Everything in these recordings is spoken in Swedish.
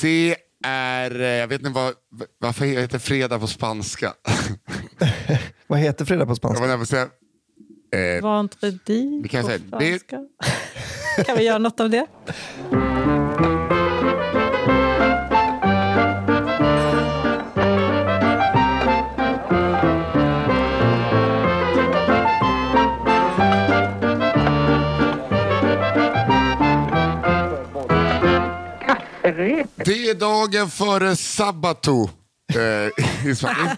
Det är, eh, jag vet inte vad, varför heter fredag på spanska? Vad heter fredag på Jag spanska? var nära på att säga, eh, kan på säga, det- franska. Kan vi göra något av det? Det är dagen före sabbato. Eh, i Sverige.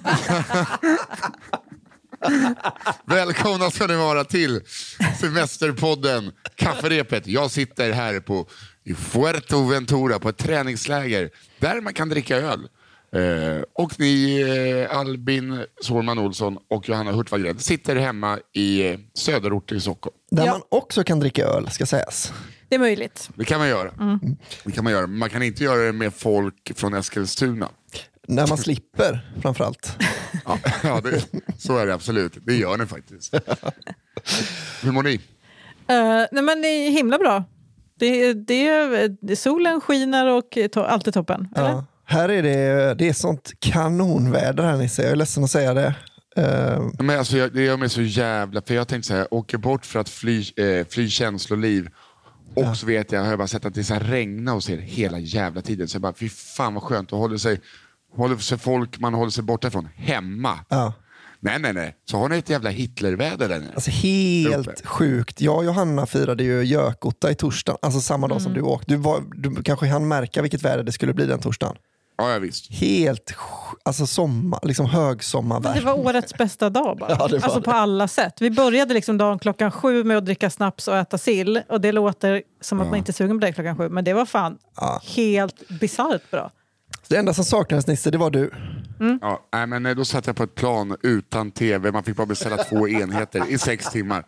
Välkomna ska ni vara till Semesterpodden Kafferepet. Jag sitter här på i Fuerteventura på ett träningsläger där man kan dricka öl. Eh, och ni, eh, Albin Sårman Olsson och Johanna Hurtig sitter hemma i eh, söderort i Stockholm. Där Ja. man också kan dricka öl, ska sägas. Det är möjligt. Det kan man göra. Det kan man göra. Man kan inte göra det med folk från Eskilstuna. När man slipper, framförallt. Ja, ja det, så är det absolut. Det gör ni faktiskt. Hur mår ni? Uh, nej men det är himla bra. Det, det, det, solen skiner och to, allt är toppen. Eller? Ja. Här är det, det är sånt kanonväder här Nisse, jag är ledsen att säga det. Eh, Men alltså, jag, det gör mig så jävla... För jag tänkte så här, jag åker bort för att fly, eh, fly känsloliv. Och så vet jag, har jag bara sett att det är så här regna hos er hela jävla tiden. Så jag bara, fy fan vad skönt. att håller sig, håller sig folk man håller sig borta ifrån hemma. ja. Nej, nej, nej. Så har ni ett jävla Hitlerväder där nere. Alltså helt Uppe. sjukt. Jag och Johanna firade ju Gökotta i torsdag, alltså samma dag som du åkte. Du, var, du kanske hann märka vilket väder det skulle bli den torsdagen. Ja, ja visst. Helt alltså sommar, liksom Det högsommarvärme. var årets bästa dag bara. Ja, det var alltså det. på alla sätt. Vi började liksom dagen klockan sju med att dricka snaps och äta sill. Och det låter som att man inte är sugen på det klockan sju. Men det var fan Ja. helt bisarrt bra. Det enda som saknades Nisse, det var du. Ja, nej, men eh, då satt jag på ett plan utan tv. Man fick bara beställa två enheter i sex timmar.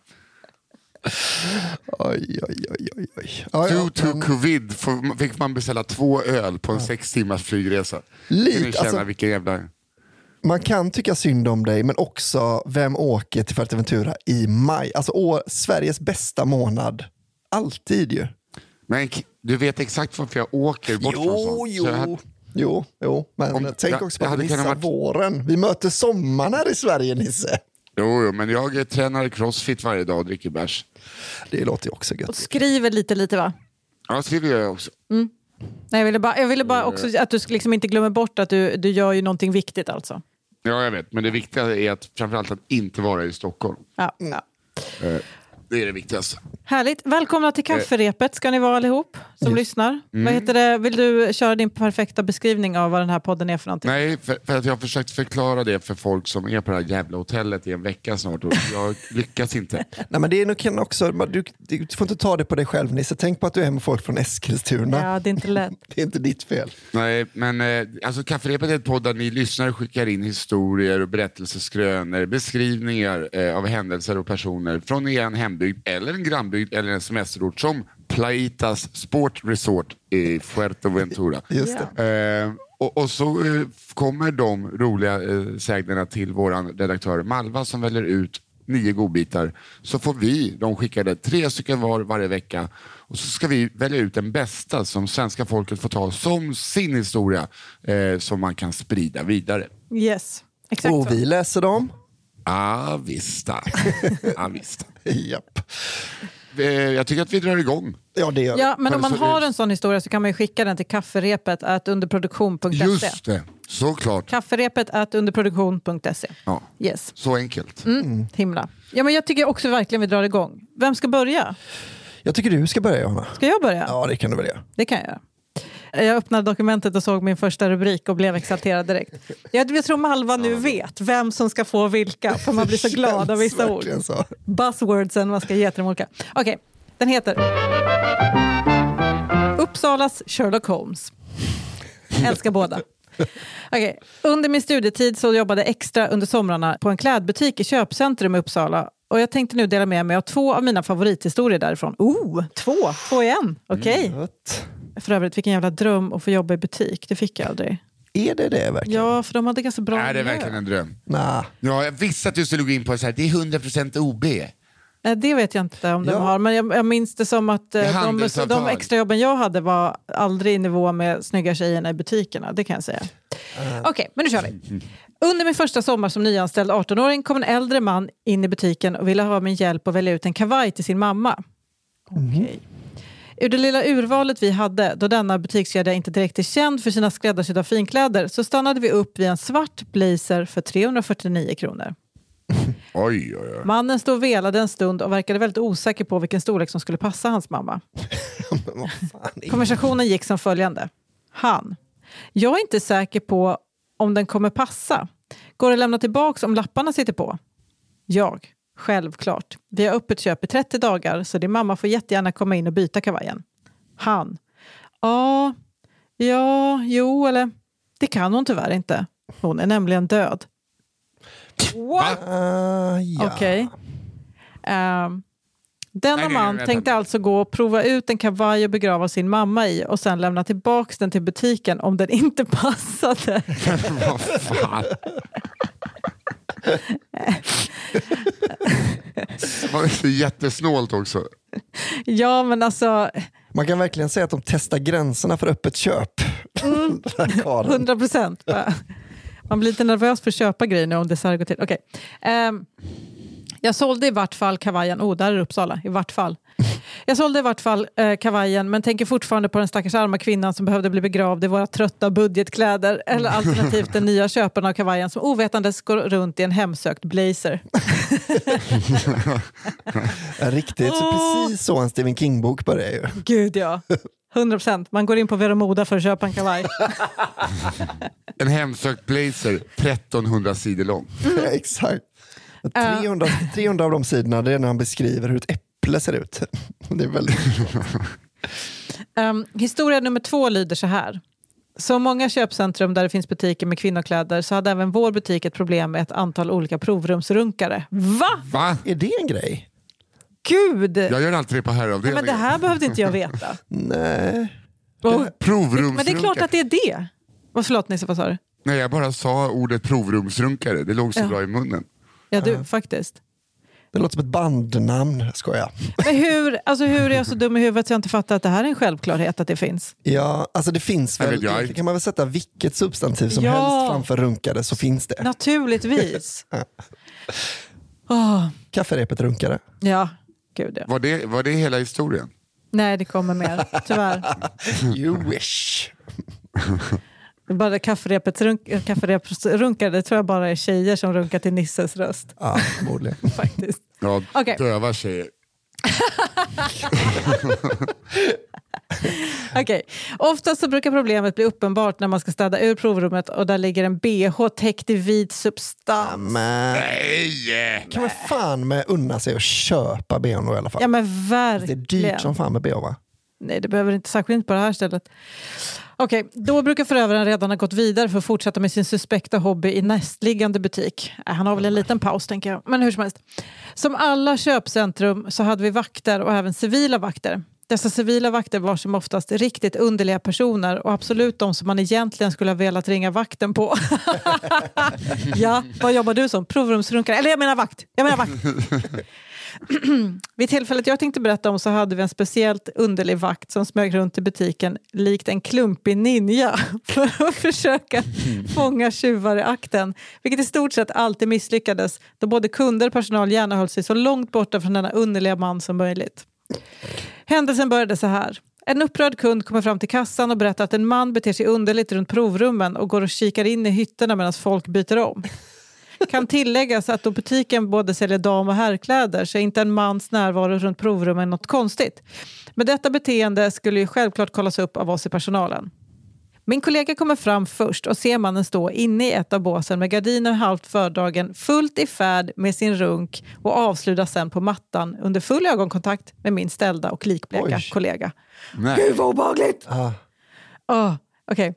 Oj, oj, oj, oj. oj. Ja, Due to men covid fick man beställa två öl på en sex timmars flygresa. Lite, känna alltså- vilken jävla... man kan tycka synd om dig, men också vem åker till Fuerteventura i maj? Alltså år, Sveriges bästa månad. Alltid ju. Men du vet exakt varför jag åker bort från Jo, sånt. jo. Så hade- Jo, jo, men Om- tänk jag- också på att missar varit- våren. Vi möter sommaren här i Sverige, Nisse. Jo, jo, men jag tränar crossfit varje dag och dricker bärs. Det låter ju också Och gött. skriver lite, lite va? Ja, skriver jag också. Nej, jag ville bara, jag ville bara också att du liksom inte glömmer bort att du, du gör ju någonting viktigt alltså. Ja, jag vet. Men det viktiga är att framförallt att inte vara i Stockholm. Ja, Mm. ja. Eh, Det är det viktigaste. Härligt. Välkomna till kafferepet ska ni vara allihop som lyssnar. Mm. Vad heter det? Vill du köra din perfekta beskrivning av vad den här podden är för någonting? Nej, för, för att jag har försökt förklara det för folk som är på det här jävla hotellet i en vecka snart och jag lyckas inte. Nej, men det är nog också, du, du får inte ta det på dig själv Nisse. Tänk på att du är med folk från Eskilstuna. Ja, det är inte lätt. Det är inte ditt fel. Nej, men eh, alltså Kafferepet är ett podd där ni lyssnare skickar in historier och berättelseskrönor, beskrivningar eh, av händelser och personer från er hembygd eller en grannbygd eller en semesterort som Plaitas Sport Resort i Fuerteventura. Just det. Eh, och, och så eh, kommer de roliga eh, sägnerna till vår redaktör Malva som väljer ut nio godbitar. Så får vi, de skickade tre stycken var varje vecka. Och så ska vi välja ut den bästa som svenska folket får ta som sin historia eh, som man kan sprida vidare. Yes, exakt Och så. vi läser dem. Ah, vissta. Japp. Eh, jag tycker att vi drar igång. Ja, det gör. Ja, men om man har en sån historia så kan man ju skicka den till kafferepet at underproduktion.se. Just det, såklart. Kafferepet at underproduktion.se. Ja, Yes, så enkelt. Mm. himla. Ja, men jag tycker också verkligen vi drar igång. Vem ska börja? Jag tycker du ska börja Johanna. Ska jag börja? Ja, det kan du väl göra. Det kan jag göra. Jag öppnade dokumentet och såg min första rubrik och blev exalterad direkt. Jag, jag tror Malva nu vet vem som ska få vilka, för man blir så glad av vissa ord. Så. Buzzwordsen man ska ge till de olika. Okej, den heter Uppsalas Sherlock Holmes. Älskar båda. Okej, Under min studietid så jobbade jag extra under somrarna på en klädbutik i köpcentrum i Uppsala. Och jag tänkte nu dela med mig av två av mina favorithistorier därifrån. Oh, två! Två i en. Okej. Gött. För övrigt, vilken jävla dröm att få jobba i butik. Det fick jag aldrig. Är det det verkligen? Ja, för de hade ganska bra Är det verkligen en dröm? Nah. Ja, jag visste att du skulle gå in på så här, det är 100% OB. Nej, det vet jag inte om de Ja. har, men jag, jag minns det som att eh, är de, handelsavtal. de extrajobben jag hade var aldrig i nivå med snygga tjejerna i butikerna. Det kan jag säga. Okej, men nu kör vi. Under min första sommar som nyanställd 18-åring kom en äldre man in i butiken och ville ha min hjälp att välja ut en kavaj till sin mamma. Okej. Ur det lilla urvalet vi hade, då denna butikskedja inte direkt är känd för sina skräddarsydda finkläder, så stannade vi upp vid en svart blazer för 349 kronor. Oj, oj, oj. Mannen stod och velade en stund och verkade väldigt osäker på vilken storlek som skulle passa hans mamma. Konversationen gick som följande. Han. Jag är inte säker på om den kommer passa. Går det att lämna tillbaka om lapparna sitter på? Jag. Självklart. Vi har öppet köp i 30 dagar så din mamma får jättegärna komma in och byta kavajen. Han. Ja, ja, jo eller det kan hon tyvärr inte. Hon är nämligen död. What? Ah, ja. Okej. Denna Nej, nej, nej, man tänkte alltså gå och prova ut en kavaj och begrava sin mamma i och sen lämna tillbaka den till butiken om den inte passade. Vad fan. Det var så jättesnålt också. ja, men alltså Man kan verkligen säga att de testar gränserna för öppet köp. Mm. 100 procent. Man blir lite nervös för att köpa grejer nu om det så här går till. Okej. Ehm, jag sålde i vart fall kavajen. Oh, där är Uppsala. I vart fall. Jag sålde i vart fall eh, kavajen men tänker fortfarande på den stackars arma kvinnan som behövde bli begravd i våra trötta budgetkläder eller alternativt den nya köparen av kavajen som ovetandes går runt i en hemsökt blazer. Ja, Riktigt, så precis så en Stephen King-bok börjar ju. Gud ja. 100 procent. Man går in på Vera Moda för att köpa en kavaj. En hemsökt blazer, 1300 sidor lång. Exakt. 300, 300 av de sidorna det är när han beskriver hur ett äpple ser ut. Det är väldigt... Um, historia nummer två lyder så här. Som många köpcentrum där det finns butiker med kvinnokläder så hade även vår butik ett problem med ett antal olika provrumsrunkare. Va? Va? Är det en grej? Gud! Jag gör alltid det på herravdelningen. men det här behövde inte jag veta. Nej. Och, Provrumsrunkare. men det är klart att det är det. Vad förlåt Nisse, vad sa du? Nej, jag bara sa ordet provrumsrunkare. Det låg så Ja. bra i munnen. Ja, du, faktiskt. Det låter som ett bandnamn, skojar. Men hur, alltså, hur är jag så dum i huvudet så jag inte fattar att det här är en självklarhet att det finns? Ja, alltså det finns Jag väl, jag- kan man väl sätta vilket substantiv som Ja. helst framför runkare så finns det. Naturligtvis. Åh, Kafferepet runkare. ja, gud ja. Var det, var det hela historien? Nej, det kommer mer. Tyvärr. You wish. Bara kafferepet runk, kafferepsrunkare, det tror jag bara är tjejer som runkar till Nisses röst. Ja, förmodligen. Faktiskt. Ja, Okej. döva tjejer. Okej. Oftast så brukar problemet bli uppenbart när man ska städa ur provrummet och där ligger en bh täckt i vit substans. Men Nej! kan man fan med unna sig att köpa bh då i alla fall? Ja men det är verkligen. dyrt som fan med bh va? Nej, det behöver inte, särskilt inte på det här stället. Okej, då brukar förövaren redan ha gått vidare för att fortsätta med sin suspekta hobby i nästliggande butik. Äh, han har väl en liten paus tänker jag. Men hur som helst. Som alla köpcentrum så hade vi vakter och även civila vakter. Dessa civila vakter var som oftast riktigt underliga personer och absolut de som man egentligen skulle ha velat ringa vakten på. ja, vad jobbar du som? Provrumsrunkare? Eller jag menar vakt. Jag menar vakt. Vid tillfället jag tänkte berätta om så hade vi en speciellt underlig vakt som smög runt i butiken likt en klumpig ninja för att försöka fånga tjuvar i akten. Vilket i stort sett alltid misslyckades då både kunder och personal gärna höll sig så långt borta från denna underliga man som möjligt. Händelsen började så här. En upprörd kund kommer fram till kassan och berättar att en man beter sig underligt runt provrummen och går och kikar in i hytterna medan folk byter om. Kan tilläggas att då butiken både säljer dam och herrkläder så är inte en mans närvaro runt provrummen något konstigt. Men detta beteende skulle ju självklart kollas upp av oss i personalen. Min kollega kommer fram först och ser mannen stå inne i ett av båsen med gardinen halvt fördragen, fullt i färd med sin runk och avslutas sen på mattan under full ögonkontakt med min ställda och likbleka Oj. kollega. Nej. Gud vad obehagligt! Ah, Oh, Okej.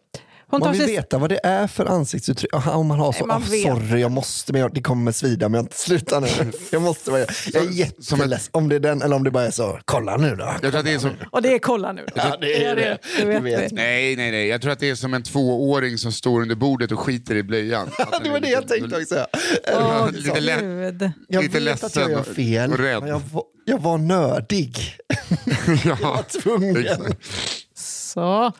Hon Man vill sig- veta vad det är för ansiktsuttryck. Aha, Om man har så, man "Ah, vet. sorry jag måste, men jag, det kommer svida men jag inte sluta nu. Jag måste vara, jag är jätteledsen. Om det är den eller om det bara är så, kolla nu då. Jag tror att det är som, Och det är kolla nu. Ja, det är det. Det vet Det vet nej, nej, nej. Jag tror att det är som en tvååring som står under bordet och skiter i blöjan. Det var det jag tänkte också. Åh, Lite gud. Jag Lite vet att jag gör ledsen fel, och rädd. men jag var, jag var nördig. Jag var ja. tvungen. Så.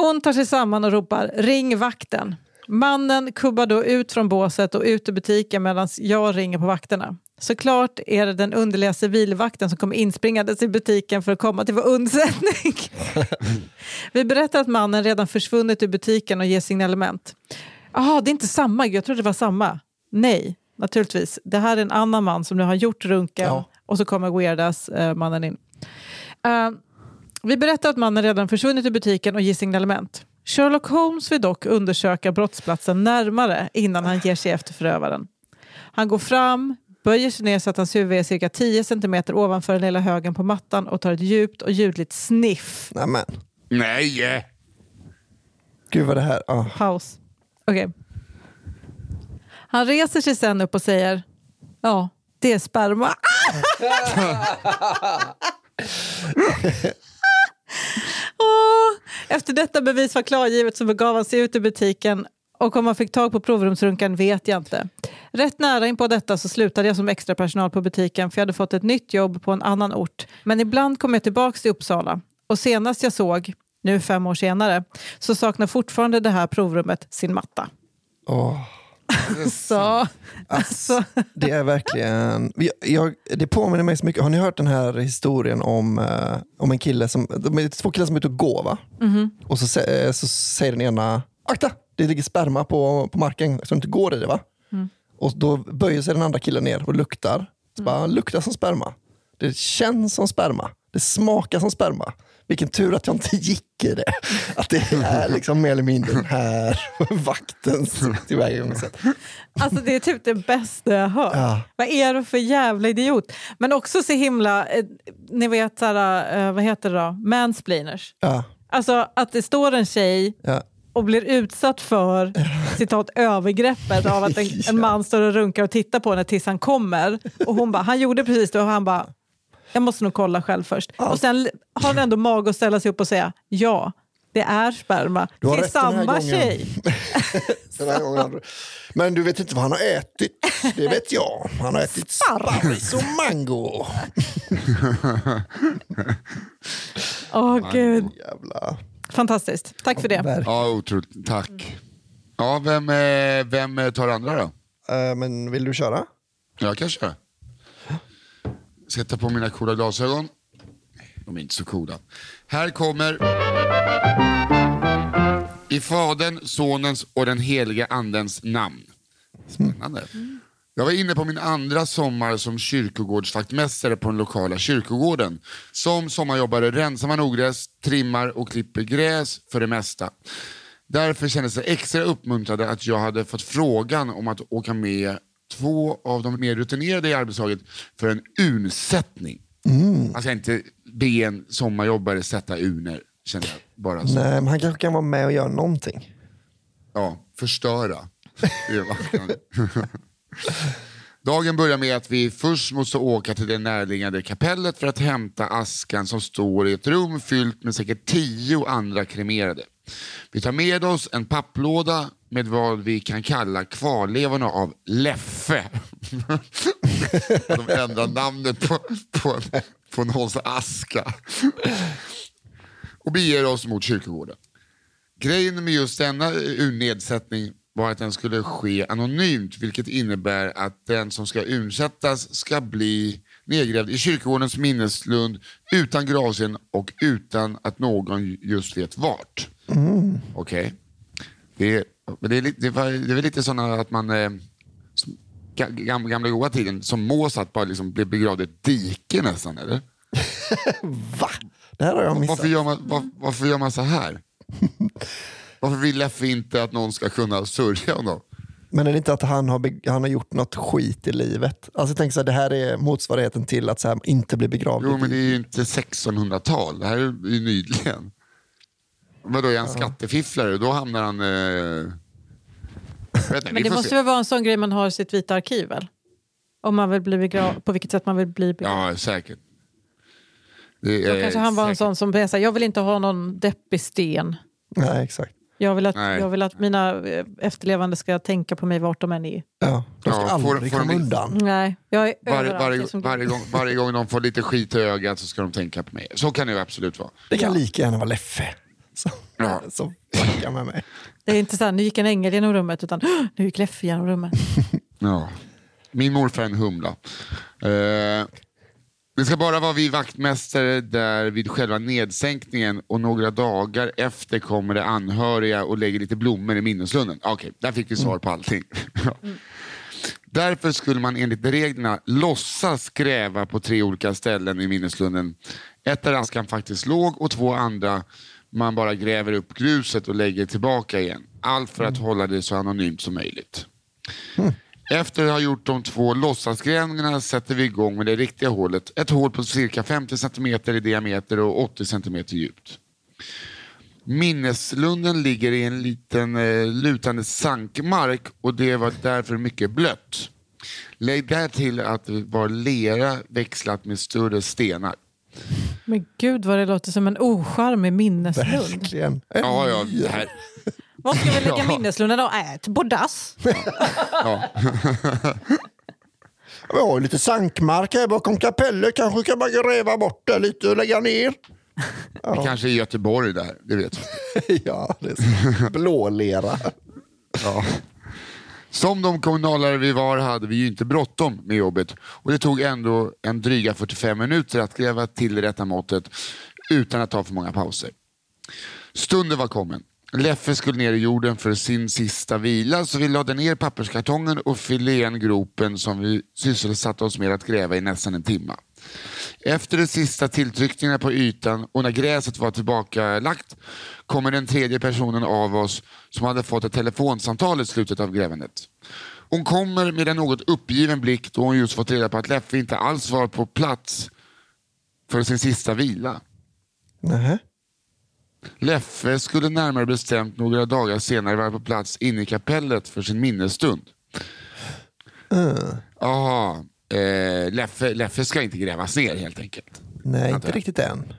Hon tar sig samman och ropar ring vakten. Mannen kubbar då ut från båset och ut ur butiken medan jag ringer på vakterna. Såklart är det den underliga civilvakten som kommer inspringandes i butiken för att komma till vår undsättning. Vi berättar att mannen redan försvunnit ur butiken och ger signalement. Jaha, det är inte samma. Jag trodde det var samma. Nej, naturligtvis. Det här är en annan man som nu har gjort runken Ja. och så kommer Weirdas eh, mannen in. Eh, vi berättar att mannen redan försvunnit ur butiken och ger signalement. Sherlock Holmes vill dock undersöka brottsplatsen närmare innan han ger sig efter förövaren. Han går fram, böjer sig ner så att hans huvud är cirka 10 cm ovanför den lilla högen på mattan och tar ett djupt och ljudligt sniff. Nämen, Nej! gud vad det här... ah. Paus. Okej. Han reser sig sen upp och säger Ja, det är sperma. oh. Efter detta bevis var klargivet så begav han sig ut ur butiken och om han fick tag på provrumsrunkan vet jag inte. Rätt nära in på detta så slutade jag som extra personal på butiken för jag hade fått ett nytt jobb på en annan ort. Men ibland kom jag tillbaka till Uppsala och senast jag såg, nu fem år senare, så saknar fortfarande det här provrummet sin matta. Oh. Så, alltså, Det är verkligen... Jag, jag, det påminner mig så mycket. Har ni hört den här historien om, eh, om en kille som... De är två killar som är ute och går va? Och så, eh, så säger den ena, akta! Det ligger sperma på, på marken, så du inte går i det va? Och då böjer sig den andra killen ner och luktar. Så bara, luktar som sperma. Det känns som sperma. Det smakar som sperma. Vilken tur att jag inte gick i det. Att det är liksom mer eller mindre den här vaktens tillvägagångssätt. alltså det är typ det bästa jag hört. Ja. Vad är du för jävla idiot? Men också så himla, eh, ni vet såhär, eh, vad heter det då? Mansplainers. Ja, Alltså att det står en tjej ja. och blir utsatt för citat övergreppet av att en, en man står och runkar och tittar på henne tills han kommer. Och hon bara, han gjorde precis det och han bara, jag måste nog kolla själv först. Och sen har han ändå mag att ställa sig upp och säga, ja, det är sperma. Du har Till rätt den här samma tjej. Den här gången Men du vet inte vad han har ätit. Det vet jag. Han har ätit sparris och mango. Åh gud, Jävla... fantastiskt. Tack för det. Ja, otroligt. Tack. Ja, vem, eh, vem tar andra då? Eh, Men vill du köra? Jag kan köra. Sätta på mina coola glasögon. De är inte så coola. Här kommer... I Fadern, Sonens och den heliga Andens namn. Spännande. Jag var inne på min andra sommar som kyrkogårdsvaktmästare på den lokala kyrkogården. Som sommarjobbare rensar man ogräs, trimmar och klipper gräs för det mesta. Därför kändes det extra uppmuntrande att jag hade fått frågan om att åka med två av de mer rutinerade i arbetslaget för en unsättning. Alltså inte be en sommarjobbare sätta uner, känner jag bara så. Nej, men han kanske kan vara med och göra någonting. Ja, förstöra. Dagen börjar med att vi först måste åka till det närliggande kapellet för att hämta askan som står i ett rum fyllt med säkert tio andra kremerade. Vi tar med oss en papplåda med vad vi kan kalla kvarlevorna av Leffe. De ändrar namnet på, på, på någons aska. Och beger oss mot kyrkogården. Grejen med just denna urnedsättning var att den skulle ske anonymt vilket innebär att den som ska urnsättas ska bli nedgrävd i kyrkogårdens minneslund utan gravsten och utan att någon just vet vart. Okej. Det, är- men det, är lite- det, var- det är lite sådana att man eh, som ga- gam, gamla goda tiden som Mozart bara liksom blev begravd i ett dike nästan eller? Va? Det här har jag missat. Varför gör, man, var, varför gör man så här? Varför vill Leffe inte att någon ska kunna sörja honom? Men är det inte att han har, han har gjort något skit i livet? Alltså tänk så här, det här är motsvarigheten till att så här, inte bli begravd. Jo, men det är ju inte 1600-tal. Det här är ju nyligen. Vadå, är han skattefifflare? Då hamnar han... Eh... Inte, Men det måste se. väl vara en sån grej man har i sitt vita arkiv väl? Om man vill bli begrav... på vilket sätt man vill bli begravd. Ja, säkert. Det Då är kanske han var en säkert. sån som säger jag vill inte ha någon deppig sten. Nej, exakt. Jag vill, att, Nej. jag vill att mina eh, efterlevande ska tänka på mig vart de än är. Ja, de ska Ja, får- aldrig komma undan. Nej, jag är Varje, varje, som- varje, gång, varje gång de får lite skit i ögat så ska de tänka på mig. Så kan det ju absolut vara. Det kan Ja. lika gärna vara Leffe som, Ja. som fuckar med mig. Det är inte så här, nu gick en ängel genom rummet, utan "Åh, nu gick Leffe genom rummet. Ja. Min morfar är en humla. Eh, det ska bara vara vi vaktmästare där vid själva nedsänkningen och några dagar efter kommer det anhöriga och lägger lite blommor i minneslunden. Okej, där fick vi svar på allting. Därför skulle man enligt reglerna låtsas gräva på tre olika ställen i minneslunden. Ett där askan faktiskt låg och två andra man bara gräver upp gruset och lägger tillbaka igen. Allt för att hålla det så anonymt som möjligt. Efter att ha gjort de två låtsasgrävningarna sätter vi igång med det riktiga hålet. Ett hål på cirka 50 cm i diameter och 80 cm djupt. Minneslunden ligger i en liten eh, lutande sankmark och det var därför mycket blött. Lägg där till att det var lera växlat med större stenar. Men gud vad det låter som en ocharmig minneslund. Verkligen. En Ja, ja, det här, Vad ska vi lägga Ja. minneslunden och ät? På dass? ja. Vi har lite sankmark här bakom kapellet. Kanske kan man gräva bort det lite och lägga ner. Det kanske är Göteborg där, det vet vi. ja, det är så. blålera. Ja. Som de kommunalare vi var hade vi ju inte bråttom med jobbet och det tog ändå en dryga 45 minuter att gräva till det rätta måttet utan att ta för många pauser. Stunden var kommen. Leffe skulle ner i jorden för sin sista vila så vi lade ner papperskartongen och fyllde igen gropen som vi sysselsatte oss med att gräva i nästan en timme. Efter de sista tilltryckningarna på ytan och när gräset var tillbakalagt kommer den tredje personen av oss som hade fått ett telefonsamtal i slutet av grävandet. Hon kommer med en något uppgiven blick då hon just fått reda på att Leffe inte alls var på plats för sin sista vila. Nähä. Leffe skulle närmare bestämt några dagar senare vara på plats inne i kapellet för sin minnesstund. Jaha, eh, Leffe, Leffe ska inte grävas ner helt enkelt. Nej, inte riktigt än.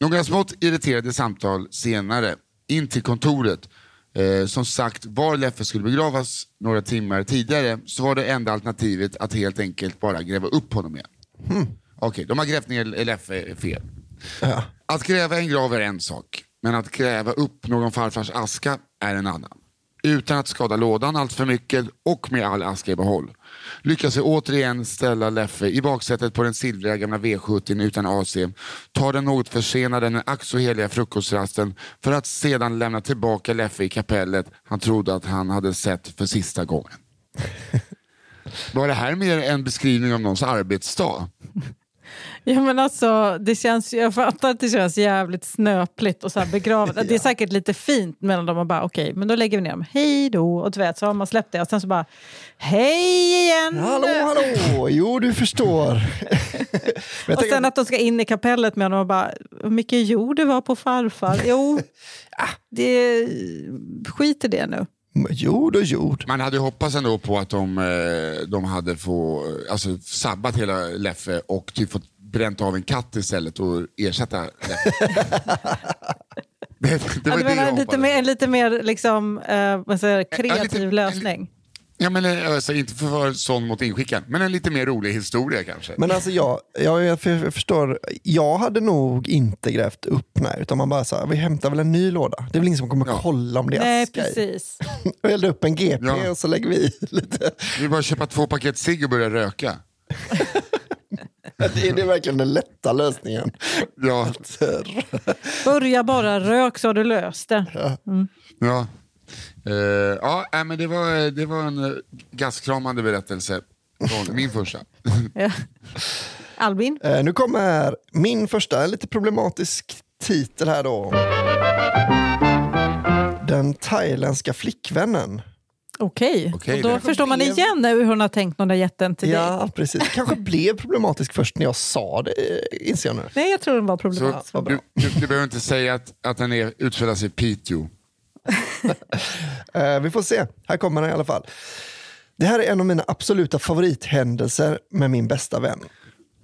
Några smått irriterade samtal senare in till kontoret. Eh, som sagt, var Leffe skulle begravas några timmar tidigare så var det enda alternativet att helt enkelt bara gräva upp honom igen. Okej, de har grävt ner Leffe fel. Ja. Att gräva en grav är en sak, men att gräva upp någon farfars aska är en annan. Utan att skada lådan allt för mycket och med all aska i behåll. Lyckas vi återigen ställa Leffe i baksätet på den silvriga gamla V70 utan AC, tar den något försenade men ack så heliga frukostrasten för att sedan lämna tillbaka Leffe i kapellet han trodde att han hade sett för sista gången. Var det här mer en beskrivning av någons arbetsdag? Ja, men alltså, det känns, jag fattar att det känns jävligt snöpligt och så här begravet. Det är säkert lite fint mellan dem och bara okej, men då lägger vi ner dem. Hej då! Och du vet, så har man släppt det och sen så bara hej igen! Hallå, hallå! Jo, du förstår. Och sen att de ska in i kapellet med honom och bara, hur mycket jord det var på farfar. Jo, det, skit i det nu. Jord och jord. Man hade hoppats ändå på att de, eh, de hade få, alltså, sabbat hela Leffe och typ fått bränt av en katt istället och ersätta Leffe. det, det Ja, var du det menar jag en lite mer, en lite mer liksom, eh, vad säger, kreativ lite- lösning. Ja, men, eh, alltså, inte för att vara sån mot inskickaren, men en lite mer rolig historia kanske. Men alltså jag, jag, jag för- jag förstår, jag hade nog inte grävt upp, nej, utan man bara så här, vi hämtar väl en ny låda. Det är väl ingen som kommer Ja. kolla om det är Nej, aska precis. Vi eldar upp en GP Ja. och så lägger vi i lite. Vi bara köpa två paket cigg och börja röka. Det är, det är verkligen den lätta lösningen. Ja, Börja bara rök så har du löst det. ja. Eh, ja nej, men det, var, det var en eh, gastkramande berättelse. Från min första. Ja. Albin? Eh, nu kommer min första, lite problematisk titel här då. Den thailändska flickvännen. Okej, Okej, och då det. förstår man igen hur hon har tänkt när hon har gett den till dig. Ja, precis. Kanske blev problematisk först när jag sa det, inser jag nu. Nej, jag tror den var Så problematisk. Vad bra. du, du, du behöver inte säga att, att den är, utspelar sig i Piteå. Eh, vi får se. Här kommer den i alla fall. Det här är en av mina absoluta favorithändelser med min bästa vän.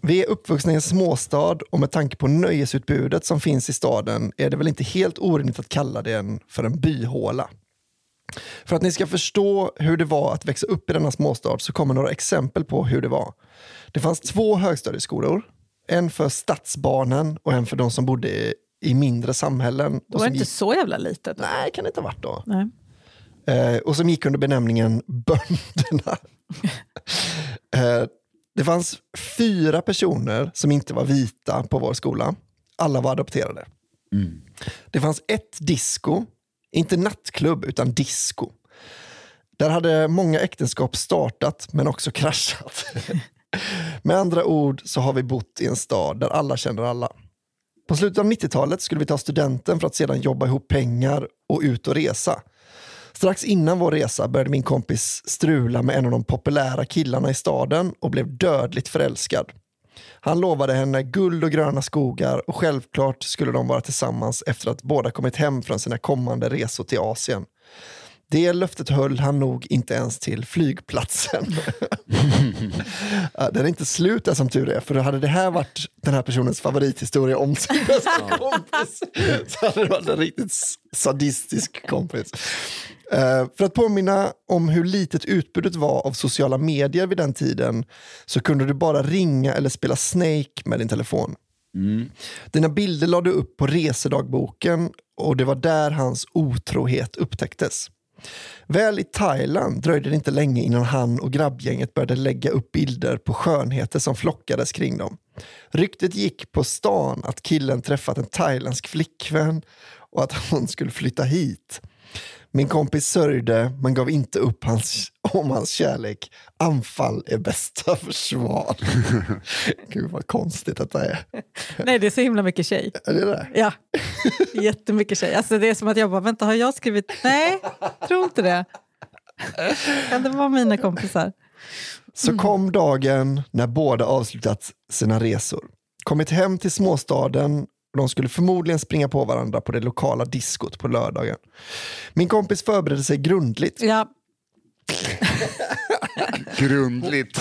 Vi är uppvuxna i en småstad och med tanke på nöjesutbudet som finns i staden är det väl inte helt orimligt att kalla den för en byhåla. För att ni ska förstå hur det var att växa upp i denna småstad så kommer några exempel på hur det var. Det fanns två högstadieskolor. En för stadsbarnen och en för de som bodde i, mindre samhällen. Då var det inte gick, så jävla litet. nej, kan det inte ha varit då. Nej. Eh, och som gick under benämningen Bönderna. eh, det fanns fyra personer som inte var vita på vår skola. Alla var adopterade. Det fanns ett disco, inte nattklubb utan disco. Där hade många äktenskap startat men också kraschat. Med andra ord så har vi bott i en stad där alla känner alla. På slutet av 90-talet skulle vi ta studenten för att sedan jobba ihop pengar och ut och resa. Strax innan vår resa började min kompis strula med en av de populära killarna i staden och blev dödligt förälskad. Han lovade henne guld och gröna skogar och självklart skulle de vara tillsammans efter att båda kommit hem från sina kommande resor till Asien. Det löftet höll han nog inte ens till flygplatsen. Den är inte slut där som tur är, för hade det här varit den här personens favorithistoria om sin bästa kompis så hade det varit en riktigt sadistisk kompis. Eh, för att påminna om hur litet utbudet var av sociala medier vid den tiden så kunde du bara ringa eller spela Snake med din telefon. Dina bilder lade du upp på resedagboken och det var där hans otrohet upptäcktes. Väl i Thailand dröjde det inte länge innan han och grabbgänget började lägga upp bilder på skönheter som flockades kring dem. Ryktet gick på stan att killen träffat en thailändsk flickvän och att hon skulle flytta hit. Min kompis sörjde men gav inte upp hans, om hans kärlek. Anfall är bästa försvar. Gud vad konstigt detta är. Nej, det är så himla mycket tjej. Är det det? Ja, jättemycket tjej. Alltså det är som att jag bara, vänta har jag skrivit? Nej, tror inte det. Kan det vara mina kompisar? Så kom dagen när båda avslutat sina resor. Kommit hem till småstaden och de skulle förmodligen springa på varandra på det lokala diskot på lördagen. Min kompis förberedde sig grundligt. Ja, Grundligt.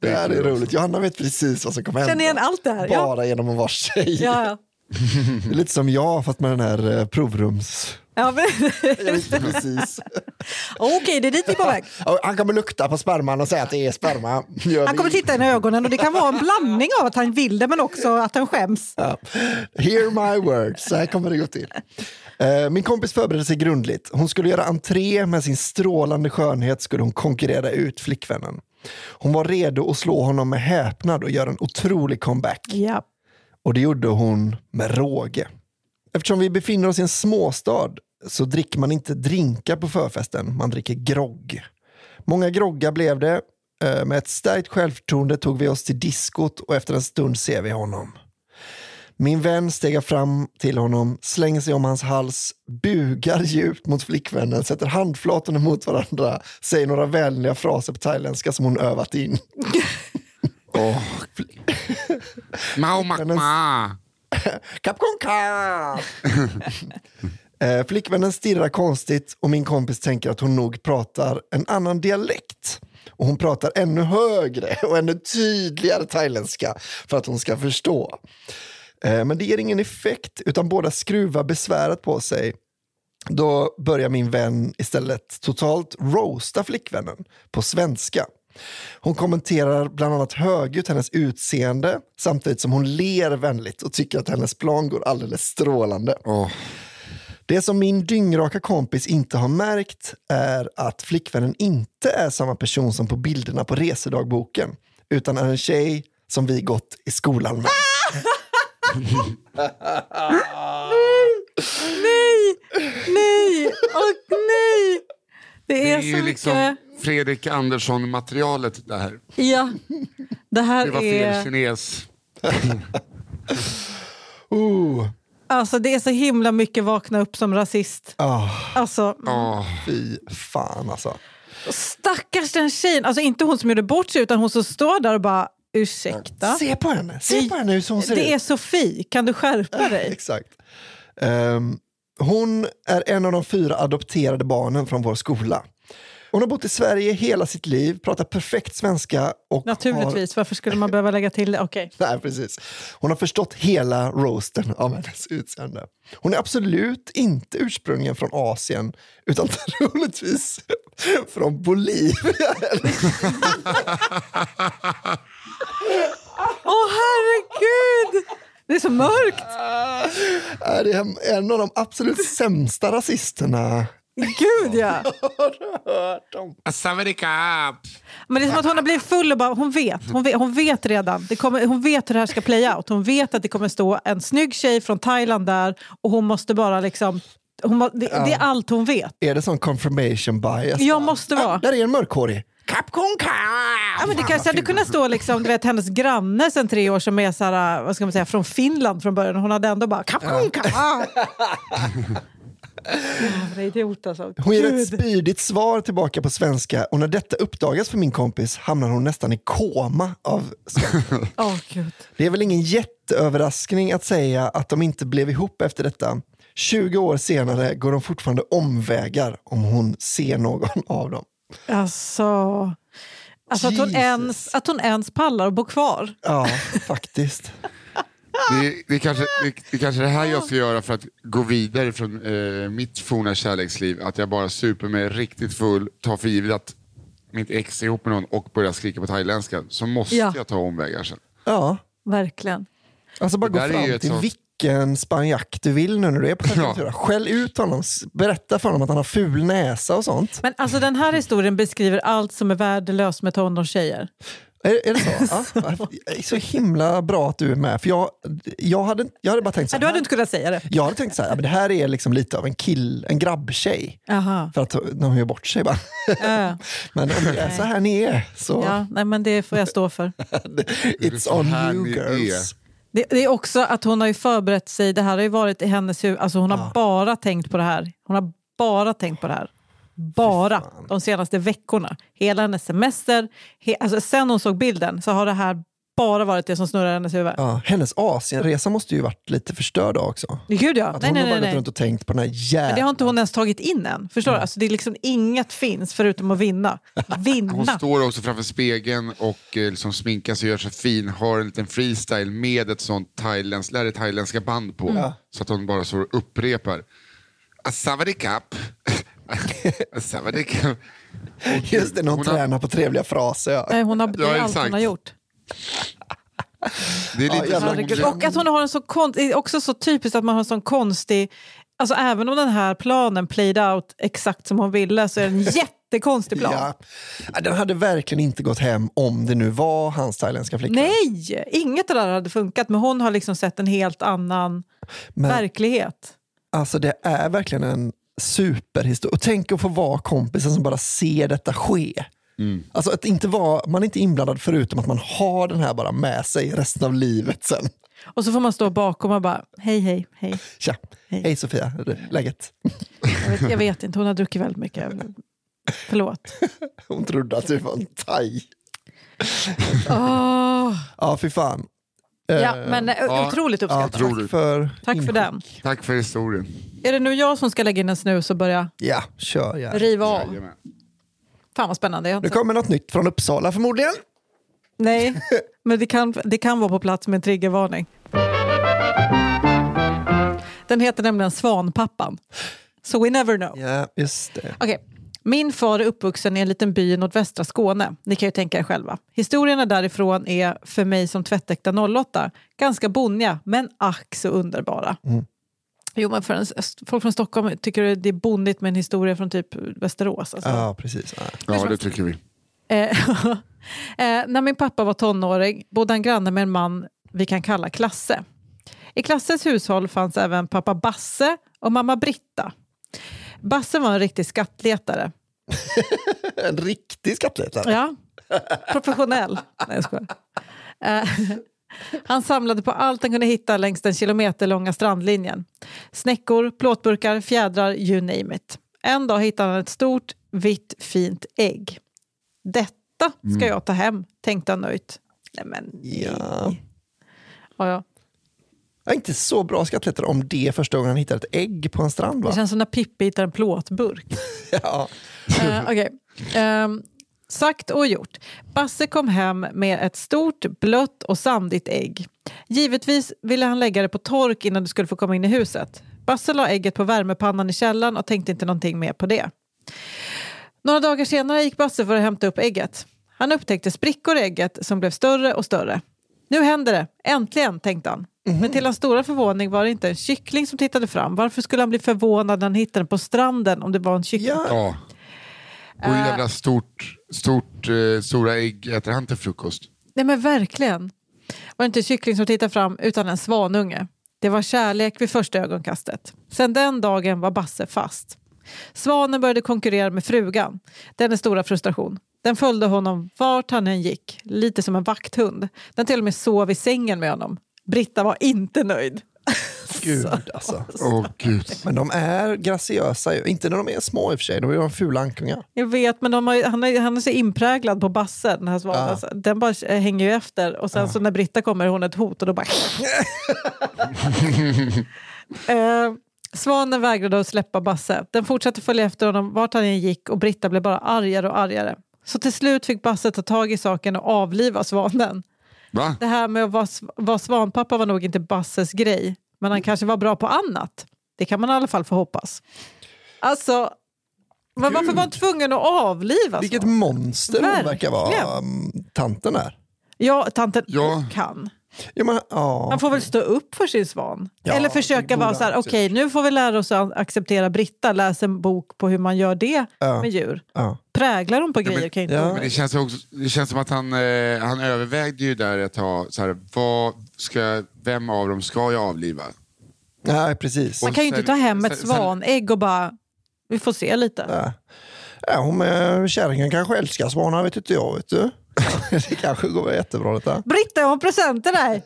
Det här är roligt. Johanna vet precis vad som kommer hända. känner igen allt det här. Ja, Bara genom att vara tjej. ja, ja. Det är lite som jag fast med den här eh, provrums... ja men, Jag visste precis. Okej, det är dit vi är på väg. Han kommer lukta på sperman och säga att det är sperma. Gör Han kommer titta henne i ögonen och det kan vara en blandning av att han vill det men också att han skäms. Ja. Hear my words, så här kommer det gå till. Eh, Min kompis förberedde sig grundligt. Hon skulle göra entré med sin strålande skönhet skulle hon konkurrera ut flickvännen. Hon var redo att slå honom med häpnad och göra en otrolig comeback. Ja. Och det gjorde hon med råge. Eftersom vi befinner oss i en småstad så dricker man inte drinkar på förfesten, man dricker grogg. Många groggar blev det. Eh, med ett starkt självförtroende tog vi oss till diskot och efter en stund ser vi honom. Min vän stegar fram till honom, slänger sig om hans hals, bugar djupt mot flickvännen, sätter handflatorna mot varandra, säger några vänliga fraser på thailändska som hon övat in. Oh. Mao makma. Kapkon kap! Eh, Flickvännen stirrar konstigt och min kompis tänker att hon nog pratar en annan dialekt. Och hon pratar ännu högre och ännu tydligare thailändska för att hon ska förstå. Eh, Men det ger ingen effekt utan båda skruvar besväret på sig. Då börjar min vän istället totalt roasta flickvännen på svenska. Hon kommenterar bland annat högljutt hennes utseende samtidigt som hon ler vänligt och tycker att hennes plan går alldeles strålande. Åh. Det som min dyngraka kompis inte har märkt är att flickvännen inte är samma person som på bilderna på resedagboken utan är en tjej som vi gått i skolan med. Nej, nej, och nej. Det Det är, är så ju mycket. liksom Fredrik Andersson-materialet det här. Ja, det här Det var fel är... kines. Oh, Alltså det är så himla mycket vakna upp som rasist. ah, Alltså, Åh. fy fan alltså. Stackars den tjejen, alltså inte hon som gjorde bort sig utan hon som står där och bara ursäkta. Se på henne, se på henne hur hon ser Det ut. är Sofie, kan du skärpa dig? Exakt. Ehm, hon är en av de fyra adopterade barnen från vår skola. Hon har bott i Sverige hela sitt liv, pratar perfekt svenska och har... Naturligtvis, varför skulle man behöva lägga till det? Okej. Nej, precis. Hon har förstått hela roasten av hennes utseende. Hon är absolut inte ursprungligen från Asien, utan troligtvis från Bolivia. Åh herregud! Det är så mörkt! Är det är en av de absolut sämsta rasisterna Gud ja! hört om. Savarikap! Men det är som att hon har blivit full och bara, hon vet, hon vet, hon vet redan. Det kommer, hon vet hur det här ska play out. Hon vet att det kommer stå en snygg tjej från Thailand där och hon måste bara liksom... Hon, det, det är allt hon vet. Är det sån confirmation bias? Jag måste vara. Ah, där är en mörkhårig. Kapkon Ja, men det kanske hade kunnat stå liksom, du vet, hennes granne sen tre år som är så här, vad ska man säga, från Finland från början. Hon hade ändå bara... Kapkon. Jävla idiot alltså. Hon ger ett spydigt svar tillbaka på svenska och när detta uppdagas för min kompis hamnar hon nästan i koma av skratt. Åh, Gud. Det är väl ingen jätteöverraskning att säga att de inte blev ihop efter detta. 20 år senare går de fortfarande omvägar om hon ser någon av dem. Alltså, alltså att, hon ens, att hon ens pallar att bo kvar. Ja, faktiskt. Det, det, kanske, det, det kanske det här jag ska göra för att gå vidare från eh, mitt forna kärleksliv. Att jag bara super mig riktigt full, tar för givet att mitt ex är ihop med någon och börjar skrika på thailändska. Så måste Ja. jag ta omvägar sen. Ja, Verkligen. alltså bara gå fram ett till sånt- vilken spanjack du vill nu när du är på Fuerteventura. Skäll ut honom, berätta för honom att han har ful näsa och sånt. Men alltså den här historien beskriver allt som är värdelöst med tonårstjejer. Är, är det så? Ja. Det är så himla bra att du är med. För jag, jag, hade, jag hade bara tänkt så Nej, du här. hade inte kunnat säga det. Jag hade tänkt så här, ja, men det här är liksom lite av en kill, en grabbtjej. Aha. För att de gör bort sig bara. Ja. Men om det är så här ni är, så Ja, nej, men det får jag stå för. it's on här you girls. Det, det är också att hon har ju förberett sig. Det här har ju varit i hennes huvud. Alltså hon har Ja. bara tänkt på det här. Hon har bara tänkt på det här. Bara de senaste veckorna. Hela hennes semester. He, alltså sen hon såg bilden så har det här bara varit det som snurrar i hennes huvud. Ja, hennes Asienresa måste ju varit lite förstörd också. Gud ja. Att Nej, hon nej, har bara nej, gått runt och tänkt på den här Men jävla... det har inte hon ens tagit in än. Förstår du? Alltså, det är liksom inget finns förutom att vinna. Hon Vinna! står också framför spegeln och eh, liksom sminkar sig och gör sig fin. Har en liten freestyle med ett sånt thailändsk, lär det thailändska band på. Så att hon bara så upprepar. Asavadikap. Asavadikap. Just det, när hon, Hon har- tränar på trevliga fraser. Ja. Nej, hon har, det är Ja, allt hon har gjort. Det är Ja, lite som hon, Och att hon har en så kon- det är också så typiskt att man har en sån konstig... Alltså även om den här planen played out exakt som hon ville så är det en jättekonstig plan. Ja. Ja, Den hade verkligen inte gått hem om det nu var hans thailändska flickvän. Nej, inget av det där hade funkat. Men hon har liksom sett en helt annan Men verklighet. alltså det är verkligen en superhistoria. Och tänk att få vara kompisen som bara ser detta ske. Mm. Alltså att inte vara, man är inte inblandad förutom att man har den här bara med sig resten av livet sen. Och så får man stå bakom och bara, hej, hej, hej. Tja, Hej. hej Sofia, Hur är läget? Jag vet, jag vet inte, hon har druckit väldigt mycket. Förlåt. Hon trodde att du var en thai. Åh. Ja, fy fan. Ja, Eh, men eh, ja, otroligt ja, uppskattat. tack otroligt. för Tack för den. tack för historien. Är det nu jag som ska lägga in en snus och börja Ja, kör ja. riva av? Jajamän. Fan vad spännande. Jag har Nu inte... kommer något nytt från Uppsala förmodligen. Nej, men det kan, det kan vara på plats med en triggervarning. Den heter nämligen Svanpappan. So we never know. Ja, just det. Okej. Min far är uppvuxen i en liten by i nordvästra Skåne. Ni kan ju tänka er själva. Historierna därifrån är för mig som tvättäkta 08 ganska bonniga, men ack så underbara. Jo, men för en, folk från Stockholm tycker det är bonnigt med en historia från typ Västerås. Alltså. Ja, precis. Ja. Ja, det tycker vi. Eh, eh, när min pappa var tonåring bodde han granne med en man vi kan kalla Klasse. I Klasses hushåll fanns även pappa Basse och mamma Britta. Basse var en riktig skattletare. En riktig skattletare. Ja, professionell. Nej, jag skojar. Han samlade på allt han kunde hitta längs den kilometerlånga strandlinjen. Snäckor, plåtburkar, fjädrar, you name it. En dag hittade han ett stort, vitt, fint ägg. Detta ska jag ta hem, tänkte han nöjt. Nej men nej. Ja. Ja, ja. Ja, inte så bra skattletare om det är första gången han hittar ett ägg på en strand Det va? känns som när Pippi hittar en plåtburk. Ja. Eh, okej. Ehm, sagt och gjort. Basse kom hem med ett stort, blött och sandigt ägg. Givetvis ville han lägga det på tork innan du skulle få komma in i huset. Basse la ägget på värmepannan i källaren och tänkte inte någonting mer på det. Några dagar senare gick Basse för att hämta upp ägget. Han upptäckte sprickor i ägget som blev större och större. Nu händer det, äntligen, tänkte han. Men till hans stora förvåning var det inte en kyckling som tittade fram. Varför skulle han bli förvånad när han hittade den på stranden om det var en kyckling? Ja. Ja. Och hur jävla stort, stort, eh, stora ägg äter han till frukost? Nej men verkligen. Var det inte kyckling som tittade fram utan en svanunge. Det var kärlek vid första ögonkastet. Sen den dagen var Basse fast. Svanen började konkurrera med frugan. Den är stora frustration. Den följde honom vart han än gick, lite som en vakthund. Den till och med sov i sängen med honom. Britta var inte nöjd. Gud alltså. Åh gud. Men de är graciösa, ju. inte när de är små i och för sig, de är de fula ankungar. Jag vet, men de har, ju- han, är, han är så inpräglad på Basse, den här svanen. Ja. Så Den bara eh, hänger ju efter och sen så när Britta kommer är hon ett hot och då bara... eh, svanen vägrade att släppa Basse. Den fortsatte följa efter honom vart han än gick och Britta blev bara argare och argare. Så till slut fick Basse ta tag i saken och avliva svanen. Va? Det här med att vara, sv- vara svanpappa var nog inte Basses grej, men han kanske var bra på annat. Det kan man i alla fall få hoppas. Alltså, men varför var han tvungen att avliva Vilket svanen? monster hon verkar vara, um, tanten är. Ja, tanten Ja. kan. Ja, men, ja. Han får väl stå upp för sin svan. Ja, Eller försöka vara så här, han okej nu får vi lära oss att acceptera Britta, läs en bok på hur man gör det med djur. Ja. Präglar de på grejer men- kan inte Ja. ja. Men det känns, också, det känns som att han, eh, han övervägde ju där ett tag, så här, vad ska, vem av dem ska jag avliva? Nej, precis. Man kan ju inte ta hem ett svanägg och bara, vi får se lite. Ja. Ja, hon kärringen kanske älskar svanar, vet inte jag. Vet du. det kanske går jättebra detta. Britta, jag har en present till dig.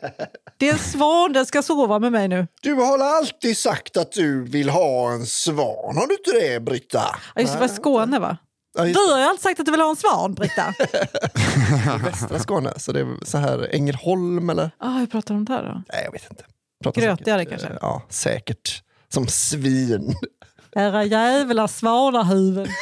Det är en svan, den ska sova med mig nu. Du har alltid sagt att du vill ha en svan, har du inte det Britta? Ja, just det, var Skåne va? Ja, Du har ju alltid sagt att du vill ha en svan, Britta. det, västra Skåne, så det är så här Ängelholm eller? Ah, hur pratar de där då? Nej, jag vet inte. Pratar Grötigare säkert, kanske? eh, Ja, säkert. Som svin. Era jävla svanahuvuden.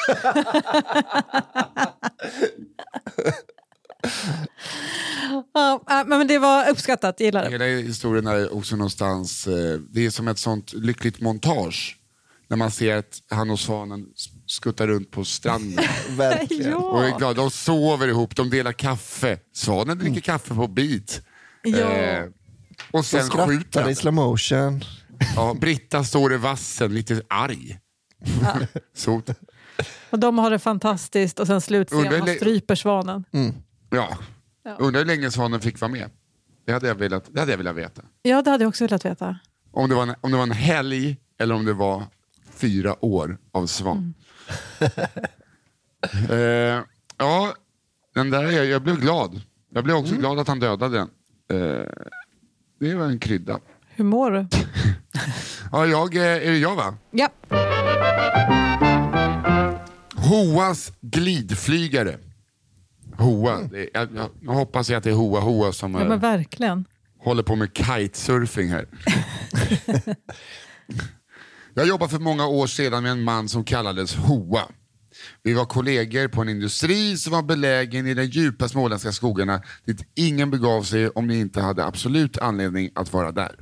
ja, äh, men det var uppskattat, gillar det. Hela historien är också någonstans, eh, det är som ett sånt lyckligt montage. När man ser att han och svanen skuttar runt på stranden. Verkligen. Och är Ja. glada. De sover ihop, de delar kaffe. Svanen dricker kaffe på bit. Ja. Eh, och De sen skjuter skrattar han. i slow motion. Ja, Britta står i vassen, lite arg. Så, Och de har det fantastiskt och sen slutscenen, han stryper svanen. ja. Ja. Undrar hur länge svanen fick vara med. Det hade jag velat, det hade jag velat veta. Ja, det hade jag också velat veta. Om det, var en, om det var en helg eller om det var fyra år av svan. eh, ja, den där, jag, jag blev glad. Jag blev också glad att han dödade den. Eh, det var en krydda. Hur mår du? Ja, jag, eh, är det jag va? Ja. Hoas glidflygare. Hoa. Det, jag, jag, jag hoppas att det är Hoa Hoa som ja, eh, men verkligen. håller på med kitesurfing här. jag jobbade för många år sedan med en man som kallades Hoa. Vi var kollegor på en industri som var belägen i de djupa småländska skogarna dit ingen begav sig om de inte hade absolut anledning att vara där.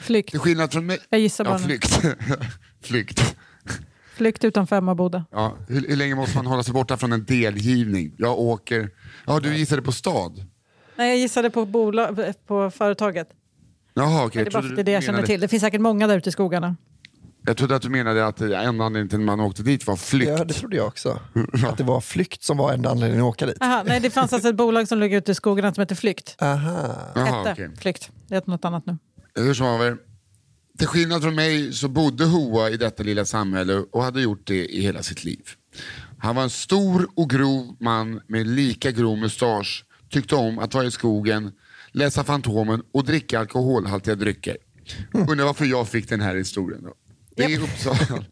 Flykt. Till skillnad från mig... Jag gissar bara Ja, flykt. flykt. Flykt utanför Emmaboda. Ja, hur, hur länge måste man hålla sig borta från en delgivning? Jag åker... Ja, du gissade på stad? Nej, jag gissade på, bolag, på företaget. Jaha, okej. det är bara det är det jag känner till. Det finns säkert många där ute i skogarna. Jag trodde att du menade att enda anledningen till att man åkte dit var flykt. Ja, det trodde jag också. Att det var flykt som var enda anledningen att åka dit. Aha, nej, det fanns alltså ett bolag som låg ute i skogarna som heter Flykt. Aha. Jaha, Hette okej. Flykt. Det heter något annat nu. Hur som haver, till skillnad från mig så bodde Hoa i detta lilla samhälle och hade gjort det i hela sitt liv. Han var en stor och grov man med lika grov mustasch, tyckte om att vara i skogen, läsa Fantomen och dricka alkoholhaltiga drycker. Undrar varför jag fick den här historien då. Det är Uppsala.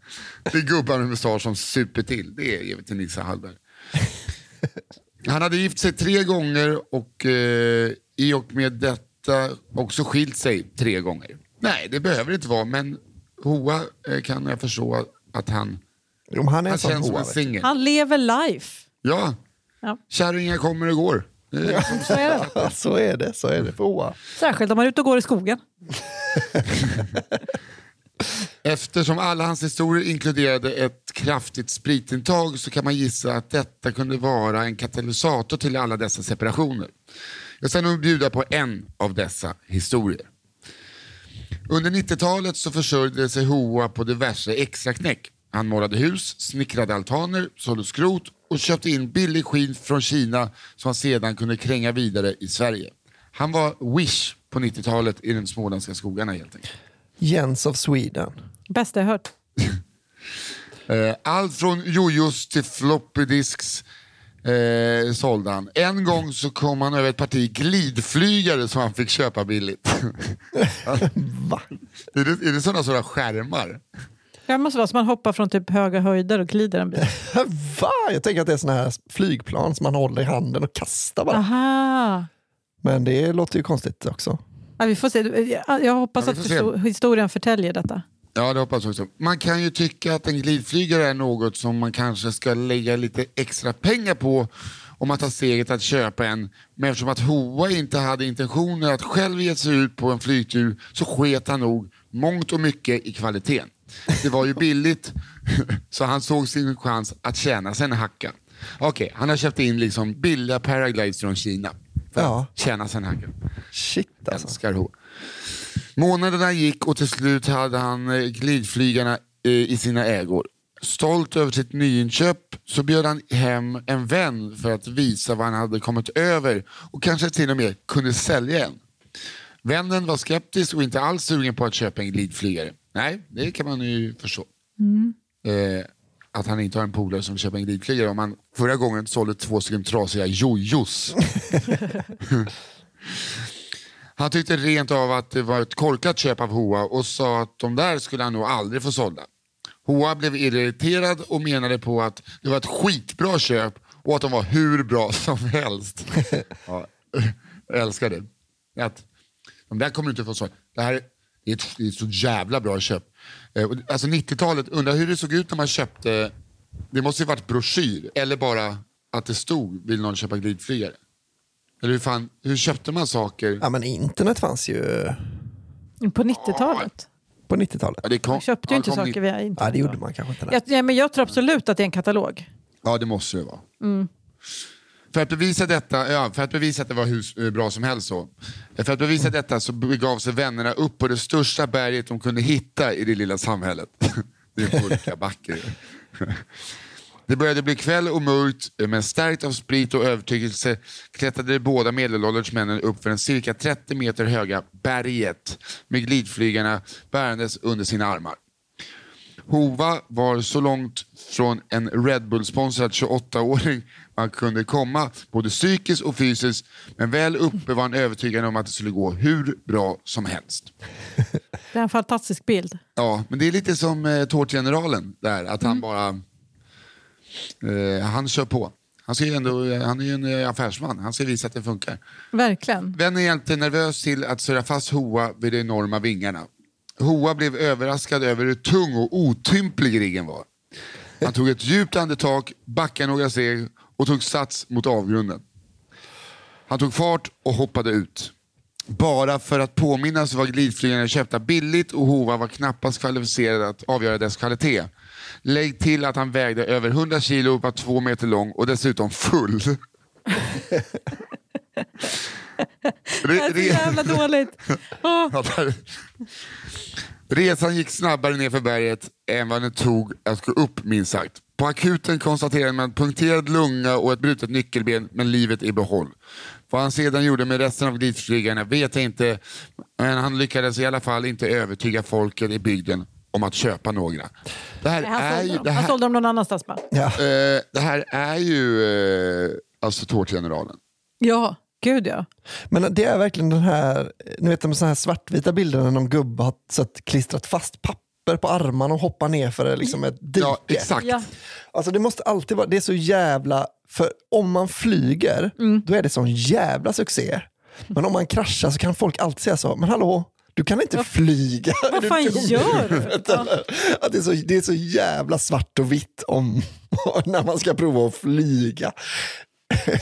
Det är gubbar med mustasch som super till. Det är till Nisse Hallberg. Han hade gift sig tre gånger och eh, i och med detta också skilt sig tre gånger. Nej, det behöver det inte vara, men Hoa eh, kan jag förstå att han, Jo, han är han känns som hoa. en singel. Han lever life. Ja, Ja. kärringar kommer och går. Det är- Så är det. Ja, så är det. Så är det för hoa. Särskilt om man är ute och går i skogen. Eftersom alla hans historier inkluderade ett kraftigt spritintag så kan man gissa att detta kunde vara en katalysator till alla dessa separationer. Jag ska nog bjuda på en av dessa historier. Under 90-talet så försörjde sig Hoa på diverse extraknäck. Han målade hus, snickrade altaner, sålde skrot och köpte in billig skinn från Kina som han sedan kunde kränga vidare i Sverige. Han var Wish på 90-talet i de småländska skogarna helt enkelt. Jens of Sweden. Bästa jag hört. Eh, Allt från jojos till floppy disks eh, sålde han. En gång så kom han över ett parti glidflygare som han fick köpa billigt. Va? är, det, är det sådana sådana skärmar? Det måste vara som man hoppar från typ höga höjder och glider en bit. Va? Jag tänker att det är såna här flygplan som man håller i handen och kastar bara. Aha. Men det låter ju konstigt också. Ja, vi får se. Jag hoppas Ja, att historien förtäljer detta. Ja, det hoppas jag också. Man kan ju tycka att en glidflygare är något som man kanske ska lägga lite extra pengar på om man tar steget att köpa en. Men eftersom att Hoa inte hade intentioner att själv ge sig ut på en flygtur så sket han nog mångt och mycket i kvaliteten. Det var ju billigt så han såg sin chans att tjäna sig en hacka. Okej, han har köpt in liksom billiga paraglides från Kina för Ja. att tjäna sig en hacka. Shit alltså. Älskar Hoa. Månaderna gick och till slut hade han eh, glidflygarna eh, i sina ägor. Stolt över sitt nyinköp så bjöd han hem en vän för att visa vad han hade kommit över och kanske till och med kunde sälja en. Vännen var skeptisk och inte alls sugen på att köpa en glidflygare. Nej, det kan man ju förstå. Eh, att han inte har en polare som köper en glidflygare om han förra gången sålde två stycken trasiga jojos. Han tyckte rent av att det var ett korkat köp av Hoa och sa att de där skulle han nog aldrig få sålda. Hoa blev irriterad och menade på att det var ett skitbra köp och att de var hur bra som helst. Ja, jag älskar det. Att de där kommer du inte få så. Det här är ett, det är ett så jävla bra köp. Eh, Alltså 90-talet, undrar hur det såg ut när man köpte, det måste ju varit broschyr eller bara att det stod vill någon köpa glidflygare. Eller hur, fan, hur köpte man saker? Ja, men internet fanns ju På 90-talet. på 90-talet. Ja, det kom, Man köpte ju inte saker via internet. Ja, det gjorde man kanske inte. Jag, ja, men jag tror absolut att det är en katalog. Ja, det måste det vara. För att bevisa detta, ja, för att bevisa att det var hur eh, bra som helst så. För att bevisa detta så begav sig vännerna upp på det största berget de kunde hitta i det lilla samhället. det är Pulkabacke. Det började bli kväll och mörkt, eh, men stärkt av sprit och övertygelse klättrade de båda medelålders männen upp för den cirka 30 meter höga berget med glidflygarna bärandes under sina armar. Hova var så långt från en Red Bull-sponsrad 28-åring man kunde komma, både psykiskt och fysiskt. Men väl uppe var han övertygad om att det skulle gå hur bra som helst. Det är en fantastisk bild. Ja, men det är lite som eh, Tårtgeneralen där, att han bara... Eh, han kör på. Han, ju ändå, han är ju en eh, affärsman, han ska visa att det funkar. Verkligen. Vännen hjälpte nervös till att surra fast Hoa vid de enorma vingarna. Hoa blev överraskad över hur tung och otymplig riggen var. Han tog ett djupt andetag, backade några steg och tog sats mot avgrunden. Han tog fart och hoppade ut. Bara för att påminnas var glidflygarna köpta billigt och Hova var knappast kvalificerad att avgöra dess kvalitet. Lägg till att han vägde över 100 kilo, var två meter lång och dessutom full. Det är så jävla dåligt. Där. Resan gick snabbare ner för berget än vad den tog att gå upp minst sagt. På akuten konstaterade man punkterad lunga och ett brutet nyckelben, men livet i behåll. Vad han sedan gjorde med resten av glidflygarna vet jag inte, men han lyckades i alla fall inte övertyga folket i bygden om att köpa några. Det här han, är sålde ju... Det han här, sålde dem någon annanstans bara. Ja. eh, det här är ju eh, alltså Tårtgeneralen. Ja, gud ja. Men det är verkligen den här, ni vet de så här svartvita bilderna när någon gubbe har satt, klistrat fast papper papper på armarna och hoppar ner för liksom ett dike. Ja, exakt. Ja. Alltså det måste alltid vara, det är så jävla, för om man flyger, Mm. då är det sån jävla succé. Men om man kraschar så kan folk alltid säga så, men hallå, du kan inte flyga. Är Vad fan gör du? Ja. Att det, är så, det är så jävla svart och vitt om när man ska prova att flyga.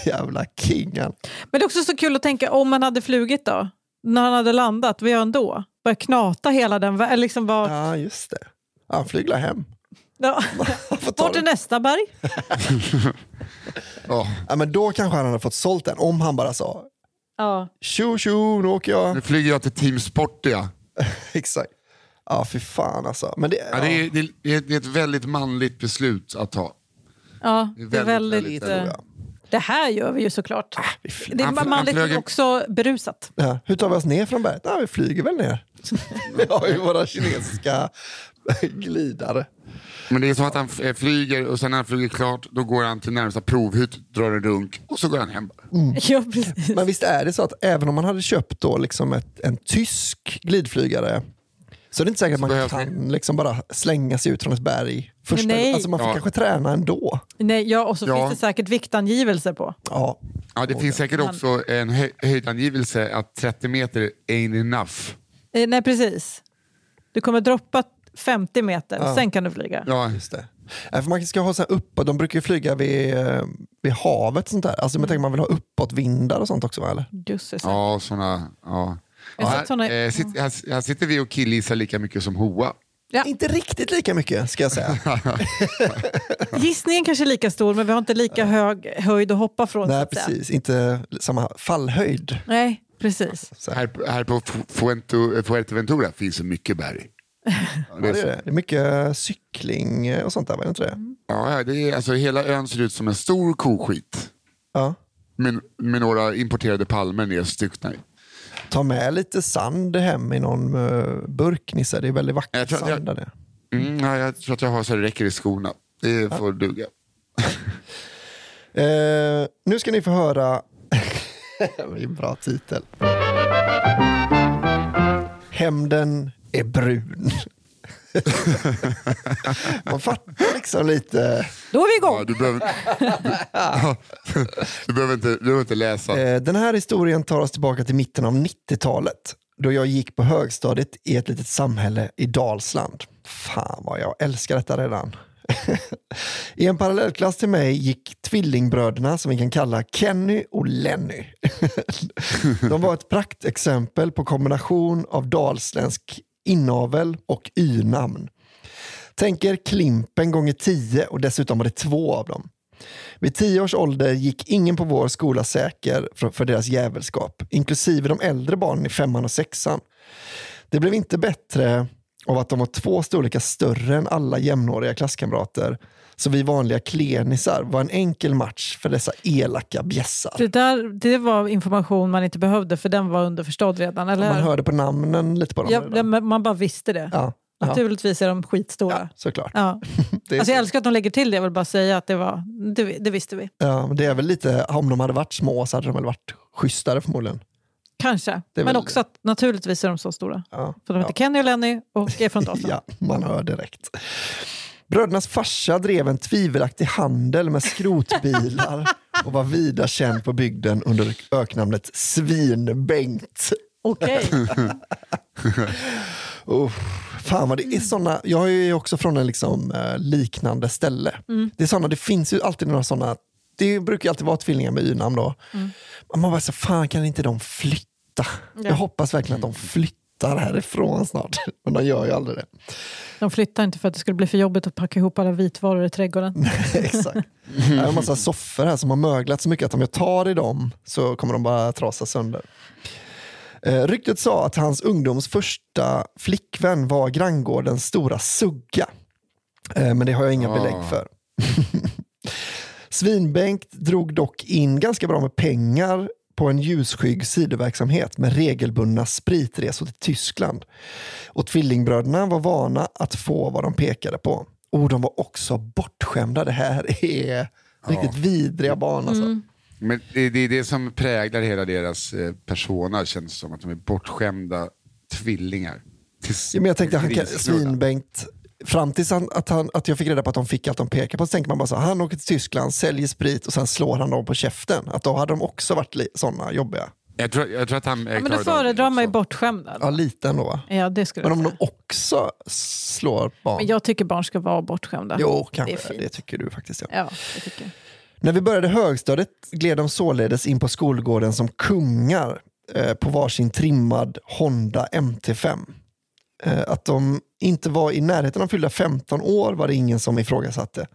jävla kingen. Men det är också så kul att tänka om man hade flugit då. När han hade landat, vad gör han då? Börjar knata hela den vägen? Liksom bara, Ja, just det. Han flyglar hem. ja. Bort till det. nästa berg. Ja, Ja, men då kanske han hade fått sålt den om han bara sa Ja. tjo tjo, nu åker jag. nu flyger jag till Team Sportia. Exakt. Ja, fy fan alltså. Men det, Ja, det, är, det, är, det är ett väldigt manligt beslut att ta. Ja, Det är det är väldigt, väldigt... väldigt, eh, väldigt Det här gör vi ju såklart. vi fl- Det är han manligt men också berusat. Ja, hur tar vi oss ner från berget? Ja, vi flyger väl ner. vi har ju våra kinesiska glidare. Men det är så att han eh, flyger och sen när han flyger klart då går han till närmsta provhytt, drar en runk och så går han hem. Ja, precis. Men visst är det så att även om man hade köpt då liksom ett, en tysk glidflygare så är det inte säkert att man kan liksom bara slänga sig ut från ett berg. Första, Nej. Alltså man får Ja. kanske träna ändå. Nej, ja, och så Ja. finns det säkert viktangivelser på. Ja, Ja, det finns säkert också en hö höjdangivelse att 30 meter ain't enough. Eh, nej, precis. Du kommer droppa 50 meter, Ja. sen kan du flyga. Ja, just det. Ja, för man ska ha så här uppåt, de brukar ju flyga vid, eh, vid havet och sånt där. Alltså man tänker man vill ha uppåtvindar och sånt också? Eller? Just så. ja såna, ja. Ja, sett såna- eh, sitt, här, här sitter vi och killgissar lika mycket som Hoa. Ja. Inte riktigt lika mycket ska jag säga. Gissningen kanske är lika stor, men vi har inte lika hög höjd att hoppa från. Nej att säga. precis, inte samma fallhöjd. Nej, precis. Så här. Här, på Fuerteventura finns det mycket berg. Ja, det, är det. det är mycket cykling och sånt där, var det inte det? Ja, det är, alltså, hela ön ser ut som en stor koskit. Ja. Med, med några importerade palmer nedstuckna i. Ta med lite sand hem i någon uh, burk Nisse, det är väldigt vacker Jag sand jag- där. Mm, ja, jag tror att jag har så det räcker i skorna. Det får duga. Eh, nu ska ni få höra, det är en bra titel. Hämnden är brun. Man fattar liksom lite. Då är vi igång. Ja, du, behöver, du, behöver inte, du behöver inte läsa. Eh, den här historien tar oss tillbaka till mitten av 90-talet då jag gick på högstadiet i ett litet samhälle i Dalsland. Fan vad jag älskar detta redan. I en parallellklass till mig gick tvillingbröderna som vi kan kalla Kenny och Lenny. De var ett praktexempel på kombination av dalsländsk inavel och y-namn. Tänk er Klimpen gånger tio och dessutom var det två av dem. Vid tio års ålder gick ingen på vår skola säker för, deras jävelskap, inklusive de äldre barnen i femman och sexan. Det blev inte bättre av att de var två storlekar större än alla jämnåriga klasskamrater, så vi vanliga klenisar var en enkel match för dessa elaka bjässar. Det, där, det var information man inte behövde, för den var underförstådd redan. Eller? Man hörde på namnen lite på dem. ja, redan. man bara visste det. ja, ja, Naturligtvis är de skitstora. ja, såklart. Ja. Alltså, jag älskar att de lägger till det, jag vill bara säga att det, var, det, det visste vi. ja, men det är väl lite, om de hade varit små så hade de väl varit schysstare förmodligen. Kanske, men väl- också att naturligtvis är de så stora. Ja. För de heter Kenny och Lenny och är från Dalsland. Ja, man hör direkt. Brödernas farsa drev en tvivelaktig handel med skrotbilar och var vida känd på bygden under öknamnet Svinbengt. Okej. Oh, fan vad det är såna, jag är ju också från en liksom, eh, liknande ställe. Det, är såna, det finns ju alltid några sådana, det brukar ju alltid vara tvillingar med y-namn då. Man bara så, fan kan inte de flytta? Jag hoppas verkligen att de flyttar härifrån snart. Men de gör ju aldrig det. De flyttar inte för att det skulle bli för jobbigt att packa ihop alla vitvaror i trädgården. Exakt. Jag har en massa soffor här som har möglat så mycket att om jag tar i dem så kommer de bara trasa sönder. Eh, ryktet sa att hans ungdoms första flickvän var granngårdens stora sugga. Eh, men det har jag inga Ah. belägg för. Svinbänkt drog dock in ganska bra med pengar på en ljusskygg sidoverksamhet med regelbundna spritresor till Tyskland. Och tvillingbröderna var vana att få vad de pekade på. Och de var också bortskämda. Det här är riktigt vidriga barn. Alltså. Men det, det är det som präglar hela deras eh, persona, känns det som. Att de är bortskämda tvillingar. Tills Ja, men jag tänkte han kan. Svinbengt, fram tills han, att, han, att jag fick reda på att de fick allt de pekar på, så tänker man bara så han åker till Tyskland, säljer sprit och sen slår han dem på käften. Att då hade de också varit sådana jobbiga. Jag tror, jag tror att han är Ja, men då föredrar man ju bortskämda. Ja, lite ändå va? Ja, det skulle Men om säga. de också slår barn? Men jag tycker barn ska vara bortskämda. Jo, Det kanske. fint. Det, tycker du faktiskt. Ja. Ja, det tycker jag. När vi började högstadiet gled de således in på skolgården som kungar eh, på varsin trimmad Honda MT5. Eh, att de inte var i närheten av fyllda 15 år var det ingen som ifrågasatte.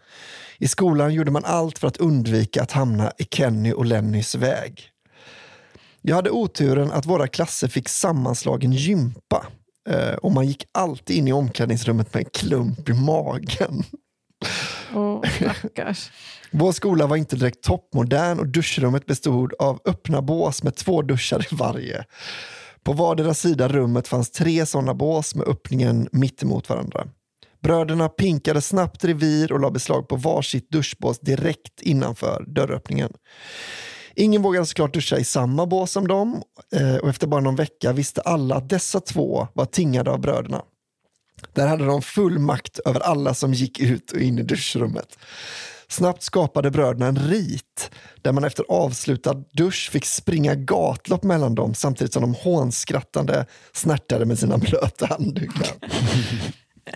I skolan gjorde man allt för att undvika att hamna i Kenny och Lennys väg. Jag hade oturen att våra klasser fick sammanslagen gympa eh, och man gick alltid in i omklädningsrummet med en klump i magen. Stackars. Vår skola var inte direkt toppmodern och duschrummet bestod av öppna bås med två duschar i varje. På vardera sida rummet fanns tre sådana bås med öppningen mitt emot varandra. Bröderna pinkade snabbt revir och la beslag på varsitt duschbås direkt innanför dörröppningen. Ingen vågade såklart duscha i samma bås som dem eh, och efter bara någon vecka visste alla att dessa två var tingade av bröderna. Där hade de full makt över alla som gick ut och in i duschrummet. Snabbt skapade bröderna en rit där man efter avslutad dusch fick springa gatlopp mellan dem samtidigt som de hånskrattande snärtade med sina blöta handdukar.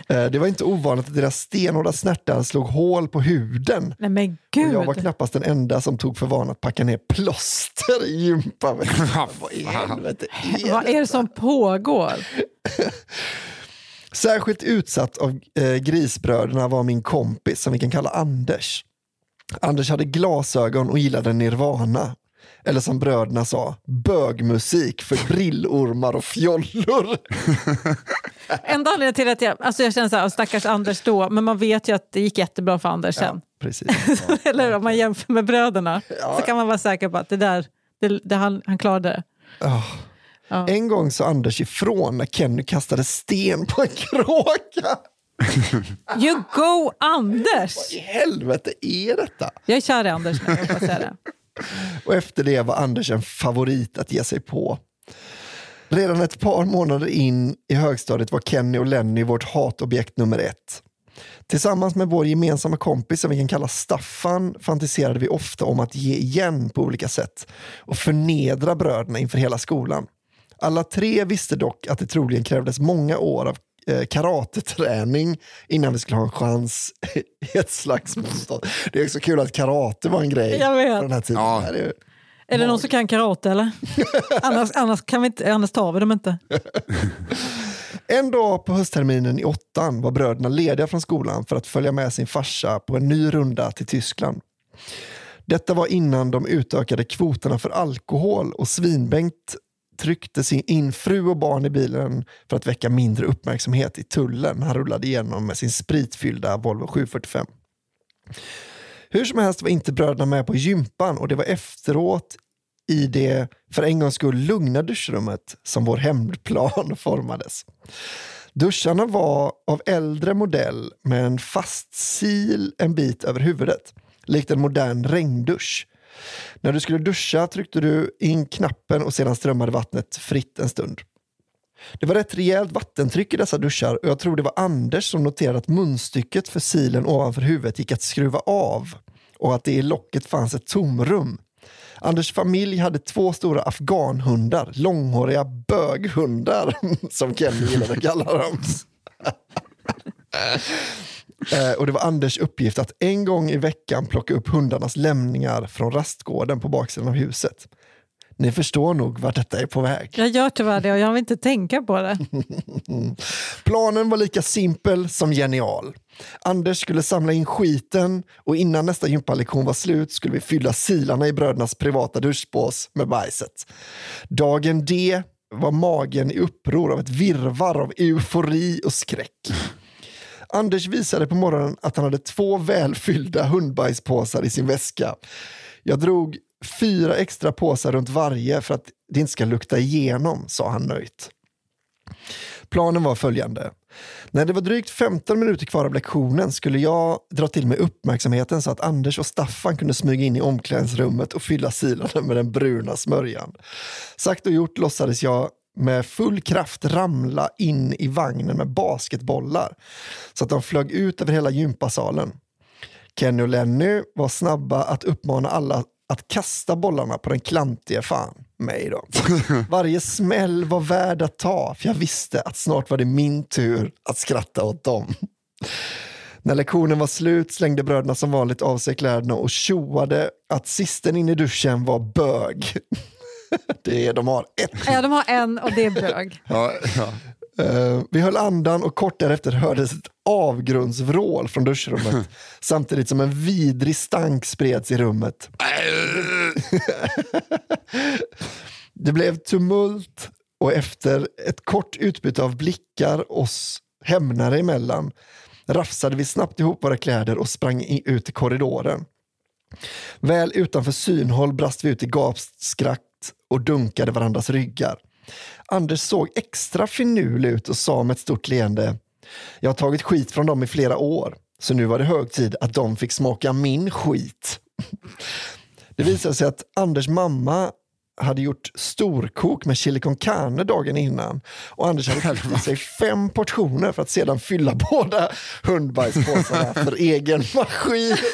Eh, Det var inte ovanligt att deras stenhårda snärtar slog hål på huden. Nej men Och jag var knappast den enda som tog för vana att packa ner plåster i gympan. Vad i helvete är Vad är det som pågår? Särskilt utsatt av eh, grisbröderna var min kompis som vi kan kalla Anders. Anders hade glasögon och gillade Nirvana. Eller som bröderna sa, bögmusik för brillormar och fjollor. Enda anledningen till att jag, alltså jag känner så här, stackars Anders då, men man vet ju att det gick jättebra för Anders sen. Precis. Eller om man jämför med bröderna så kan man vara säker på att det där, det, det han, han klarade det. Ah. Ja. En gång sa Anders ifrån när Kenny kastade sten på en kråka. You go Anders! I helvete är detta? Jag är kär i Anders nu, jag får säga det. Och efter det var Anders en favorit att ge sig på. Redan ett par månader in i högstadiet var Kenny och Lenny vårt hatobjekt nummer ett. Tillsammans med vår gemensamma kompis som vi kan kalla Staffan fantiserade vi ofta om att ge igen på olika sätt och förnedra bröderna inför hela skolan. Alla tre visste dock att det troligen krävdes många år av eh, karateträning innan vi skulle ha en chans i ett slagsmål. Det är också kul att karate var en grej Jag vet. på den här tiden. Ja. Det är ju- Är det någon som kan karate eller? annars, annars, kan vi inte, annars tar vi dem inte. En dag på höstterminen i åttan var bröderna lediga från skolan för att följa med sin farsa på en ny runda till Tyskland. Detta var innan de utökade kvoterna för alkohol och Svinbengt tryckte sin in fru och barn i bilen för att väcka mindre uppmärksamhet i tullen. Han rullade igenom med sin spritfyllda Volvo 745. Hur som helst var inte bröderna med på gympan och det var efteråt i det för en gångs skull lugna duschrummet som vår hämndplan formades. Duscharna var av äldre modell med en fast sil en bit över huvudet, likt en modern regndusch. När du skulle duscha tryckte du in knappen och sedan strömmade vattnet fritt en stund. Det var rätt rejält vattentryck i dessa duschar och jag tror det var Anders som noterade att munstycket för silen ovanför huvudet gick att skruva av och att det i locket fanns ett tomrum. Anders familj hade två stora afghanhundar, långhåriga böghundar som Kenny gillade att kalla dem. Eh, och det var Anders uppgift att en gång i veckan plocka upp hundarnas lämningar från rastgården på baksidan av huset. Ni förstår nog vart detta är på väg. Jag gör tyvärr det och jag vill inte tänka på det. Planen var lika simpel som genial. Anders skulle samla in skiten och innan nästa gympalektion var slut skulle vi fylla silarna i brödernas privata duschbås med bajset. Dagen D var magen i uppror av ett virvar av eufori och skräck. Anders visade på morgonen att han hade två välfyllda hundbajspåsar i sin väska. Jag drog fyra extra påsar runt varje för att det inte ska lukta igenom, sa han nöjt. Planen var följande. När det var drygt 15 minuter kvar av lektionen skulle jag dra till mig uppmärksamheten så att Anders och Staffan kunde smyga in i omklädningsrummet och fylla silarna med den bruna smörjan. Sagt och gjort låtsades jag med full kraft ramla in i vagnen med basketbollar så att de flög ut över hela gympasalen. Kenny och Lenny var snabba att uppmana alla att kasta bollarna på den klantige fan, mig då. Varje smäll var värd att ta, för jag visste att snart var det min tur att skratta åt dem. När lektionen var slut slängde bröderna som vanligt av sig kläderna och tjoade att sisten in i duschen var bög. Det är, de har ett. Ja, de har en och det är bög. Ja, ja. Eh, vi höll andan och kort därefter hördes ett avgrundsvrål från duschrummet samtidigt som en vidrig stank spreds i rummet. Det blev tumult och efter ett kort utbyte av blickar oss hämnare emellan rafsade vi snabbt ihop våra kläder och sprang ut i korridoren. Väl utanför synhåll brast vi ut i gapskratt och dunkade varandras ryggar. Anders såg extra finurlig ut och sa med ett stort leende Jag har tagit skit från dem i flera år, så nu var det hög tid att de fick smaka min skit. Det visade sig att Anders mamma hade gjort storkok med chili con carne dagen innan och Anders hade tagit i sig fem portioner för att sedan fylla båda hundbajspåsarna för egen maskin.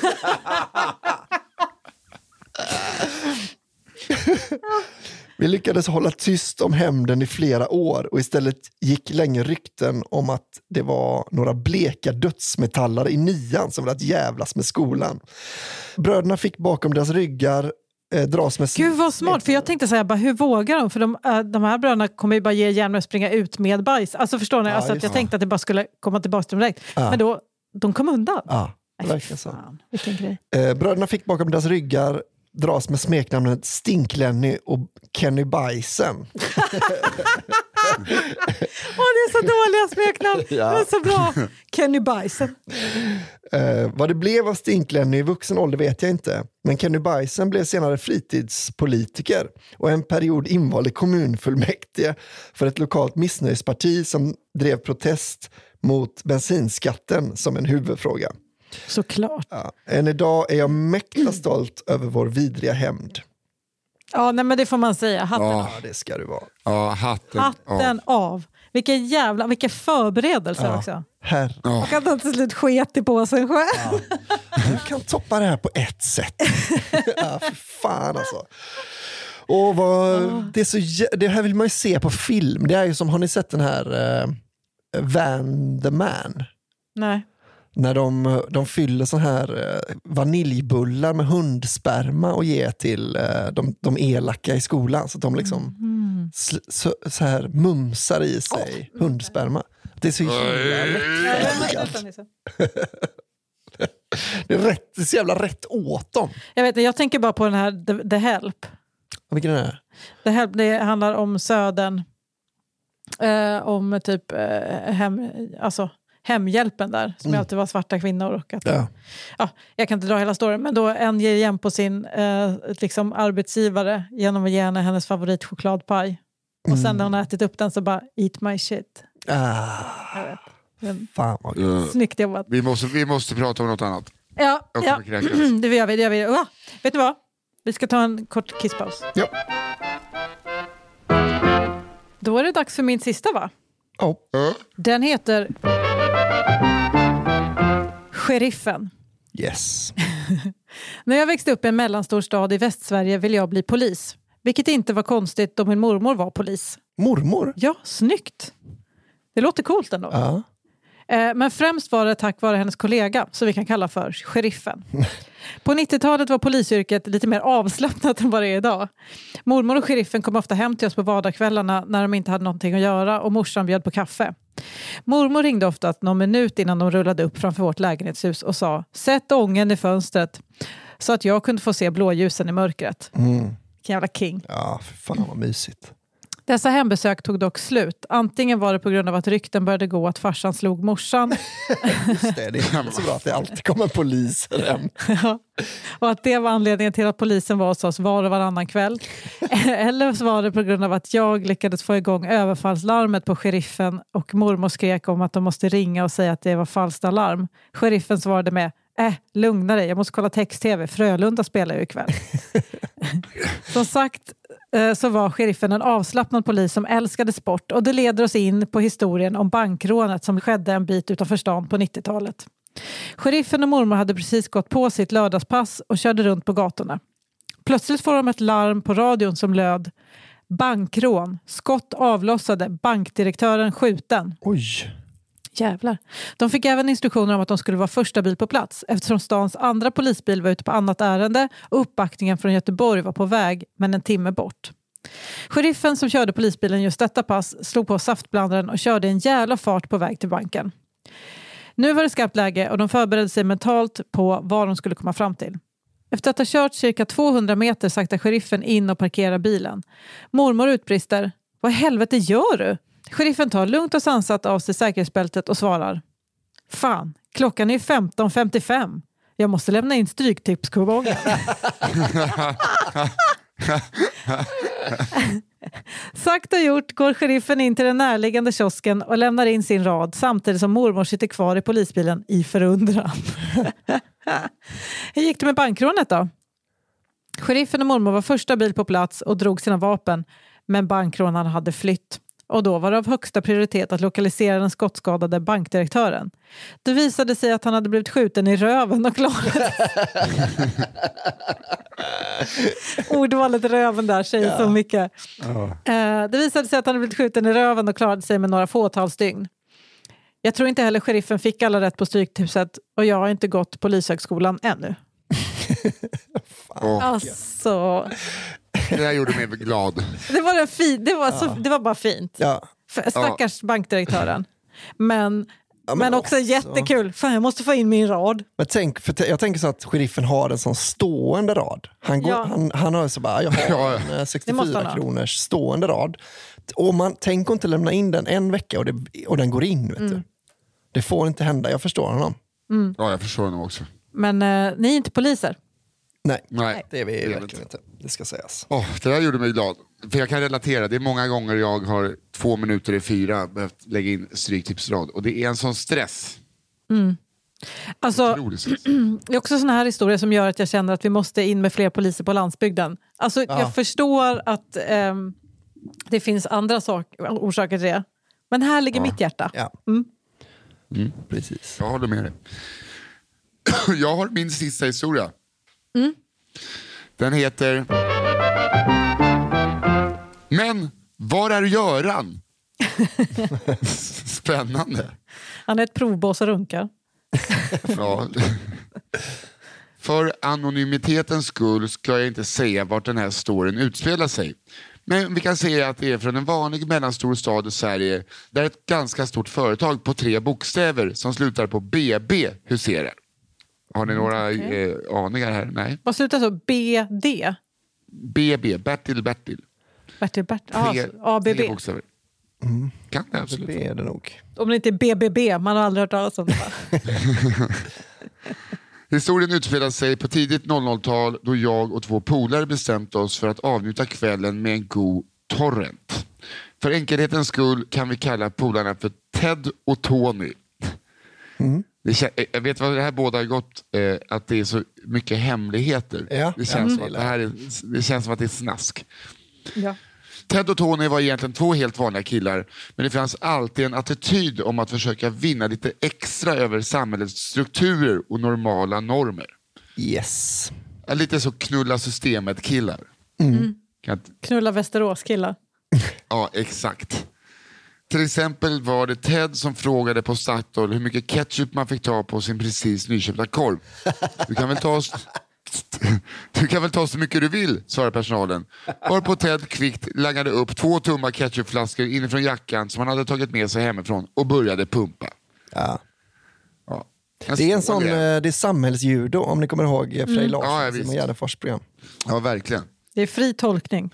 Vi lyckades hålla tyst om hämnden i flera år och istället gick länge rykten om att det var några bleka dödsmetallare i nian som ville att jävlas med skolan. Bröderna fick bakom deras ryggar eh, dras med... Gud vad smart, för jag tänkte säga, bara, hur vågar de? För de, äh, de här bröderna kommer ju bara ge järn och springa ut med bajs. Alltså förstår ni? Ja, alltså, att jag tänkte att det bara skulle komma tillbaka till dem direkt. Ja. Men då, de kom undan. Ja, Nej, verkligen så. fan, vilken grej. Eh, bröderna fick bakom deras ryggar dras med smeknamnet Stink-Lenny och Kenny Bajsen. Åh, det är så dåliga smeknamn! Ja. Det är så bra! Kenny Bajsen. Eh, vad det blev av Stink-Lenny i vuxen ålder vet jag inte. Men Kenny Bajsen blev senare fritidspolitiker och en period invald i kommunfullmäktige för ett lokalt missnöjesparti som drev protest mot bensinskatten som en huvudfråga. Såklart. Ja. Än idag är jag mäkta stolt över vår vidriga hämnd. Ja, nej, men det får man säga. Hatten, Ja, Ja, det ska du vara. ja, hatten. hatten av. Vilken jävla, vilka förberedelser Ja. också. Herre, Ja. Och att han till slut sket i påsen själv. du kan toppa det här på ett sätt. ja, för fan alltså. Och vad, det, är så, det här vill man ju se på film. Det är ju som, har ni sett den här eh, Van the Man? Nej. När de, de fyller så här eh, vaniljbullar med hundsperma och ger till eh, de, de elaka i skolan. Så att de liksom Mm. sl, så, så här mumsar i sig hundsperma. Det är så jävla rättfärdigat. Det är, rätt, det är så jävla rätt åt dem. Jag, vet, inte, jag tänker bara på den här The, The Help. Vilken är det? The Help det handlar om Södern. Eh, om typ eh, hem, alltså, hemhjälpen där, som Mm. alltid var svarta kvinnor. Och att, Ja. ja, jag kan inte dra hela storyn, men då en ger igen på sin eh, liksom arbetsgivare genom att ge henne hennes favoritchokladpaj. Och sen när hon har ätit upp den så bara, eat my shit. Ah, Jag vet. Men, fan vad. Ja. snyggt jobbat. Vi, måste, vi måste prata om något annat. Ja, ja. det gör vi. Det gör vi. Ah, vet du vad? Vi ska ta en kort kisspaus. Ja. Då är det dags för min sista va? Oh. Den heter Sheriffen. Yes. När jag växte upp i en mellanstor stad i Västsverige ville jag bli polis. Vilket inte var konstigt då min mormor var polis. Mormor? Ja, snyggt! Det låter coolt ändå. Ja. Eh, Men främst var det tack vare hennes kollega, som vi kan kalla för sheriffen. På 90-talet var polisyrket lite mer avslappnat än vad det är idag. Mormor och sheriffen kom ofta hem till oss på vardagskvällarna när de inte hade någonting att göra och morsan bjöd på kaffe. Mormor ringde ofta någon minut innan de rullade upp framför vårt lägenhetshus och sa “Sätt ången i fönstret” så att jag kunde få se blåljusen i mörkret. Mm. Vilken jävla king. Ja, för fan vad mysigt. Dessa hembesök tog dock slut. Antingen var det på grund av att rykten började gå att farsan slog morsan Just det, det är så bra att det alltid kommer poliser hem. Ja. och att det var anledningen till att polisen var hos oss var och varannan kväll. Eller så var det på grund av att jag lyckades få igång överfallslarmet på sheriffen och mormor skrek om att de måste ringa och säga att det var falskt alarm. Sheriffen svarade med Äh, lugna dig, jag måste kolla text-tv. Frölunda spelar ju ikväll. Som sagt eh, så var sheriffen en avslappnad polis som älskade sport och det leder oss in på historien om bankrånet som skedde en bit utanför stan på 90-talet. Sheriffen och mormor hade precis gått på sitt lördagspass och körde runt på gatorna. Plötsligt får de ett larm på radion som löd Bankrån, skott avlossade, bankdirektören skjuten. Oj. Jävlar. De fick även instruktioner om att de skulle vara första bil på plats eftersom stans andra polisbil var ute på annat ärende och uppbackningen från Göteborg var på väg, men en timme bort. Sheriffen som körde polisbilen just detta pass slog på saftblandaren och körde en jävla fart på väg till banken. Nu var det skarpt läge och de förberedde sig mentalt på vad de skulle komma fram till. Efter att ha kört cirka 200 meter saktar sheriffen in och parkerar bilen. Mormor utbrister. Vad i helvete gör du? Sheriffen tar lugnt och sansat av sig säkerhetsbältet och svarar. Fan, klockan är 15.55. Jag måste lämna in stryktipskupongen. Sagt och gjort går sheriffen in till den närliggande kiosken och lämnar in sin rad samtidigt som mormor sitter kvar i polisbilen i förundran. Hur gick det med bankrånet då? Sheriffen och mormor var första bil på plats och drog sina vapen men bankrånarna hade flytt. Och då var det av högsta prioritet att lokalisera den skottskadade bankdirektören. Det visade sig att han hade blivit skjuten i röven och klarade Ordvalet röven där säger så mycket. Eh, det visade sig att han hade blivit skjuten i röven och klarade sig med några fåtals dygn. Jag tror inte heller sheriffen fick alla rätt på stryktipset och jag har inte gått polishögskolan ännu. Åh, Alltså, det där gjorde mig glad. det var, en fin, det var, så, det var bara fint. Ja. För- Stackars bankdirektören. Men, Ja, men, också, jättekul. Fan, jag måste få in min rad. Men tänk, för jag tänker så att sheriffen har en sån stående rad. Han, går, Ja. han, han har så bara, jag har Ja, ja. en eh, Det måste 64 han ha. kronors stående rad. Och man tänker inte lämna in den en vecka och, det, och den går in. Vet Mm. du. Det får inte hända, jag förstår honom. Ja, jag förstår honom också. Men eh, ni är inte poliser. Nej, Nej, det är vi det är verkligen inte. Det ska sägas. Åh, det där gjorde mig glad. För jag kan relatera, det är många gånger jag har två minuter i fyra behövt lägga in stryktipsrad och det är en sån stress. Alltså, Otrolig stress. det är också såna här historier som gör att jag känner att vi måste in med fler poliser på landsbygden. Alltså, Ja. Jag förstår att ehm, det finns andra sak, orsaker till det. Men här ligger mitt hjärta. Ja. Mm. Precis. Jag håller med dig. Jag har min sista historia. Den heter Men var är Göran? Spännande. Han är ett provbås och runkar. Ja. För anonymitetens skull ska jag inte säga vart den här storyn utspelar sig. Men vi kan säga att det är från en vanlig mellanstor stad i Sverige där ett ganska stort företag på tre bokstäver som slutar på BB huserar. Har ni några okej. eh, aningar här? Nej. Vad slutar så? BD? BB, Bertil Bertil. Bertil Bert? Ah, Tre, ABB. tre bokstäver. Kan det absolut. Det är det nog. Om det inte är BBB, man har aldrig hört talas om det. Historien utspelar sig på tidigt 00-tal då jag och två polare bestämt oss för att avnjuta kvällen med en god torrent. För enkelhetens skull kan vi kalla polarna för Ted och Tony. Det eh, jag vet vad det här båda har gått, eh, att det är så mycket hemligheter. Ja, det, känns ja, som att det, här är, det känns som att det är snask. ja. Ted och Tony var egentligen två helt vanliga killar, men det fanns alltid en attityd om att försöka vinna lite extra över samhällets strukturer och normala normer. Yes. Lite så knulla systemet-killar. Kan inte- Knulla Västerås-killar. Ja, exakt. Till exempel var det Ted som frågade på Statoil hur mycket ketchup man fick ta på sin precis nyköpta korv. Du kan väl ta, s- du kan väl ta så mycket du vill, svarade personalen. Varpå Ted kvickt langade upp två tummar ketchupflaskor inifrån jackan som han hade tagit med sig hemifrån och började pumpa. Ja. Ja. Det är en sån, grej. eh, det är samhällsjudo om ni kommer ihåg eh, Frej Ja, ja, Larsson, visst. Simon Gärdenfors program. Ja, verkligen. Det är fri tolkning.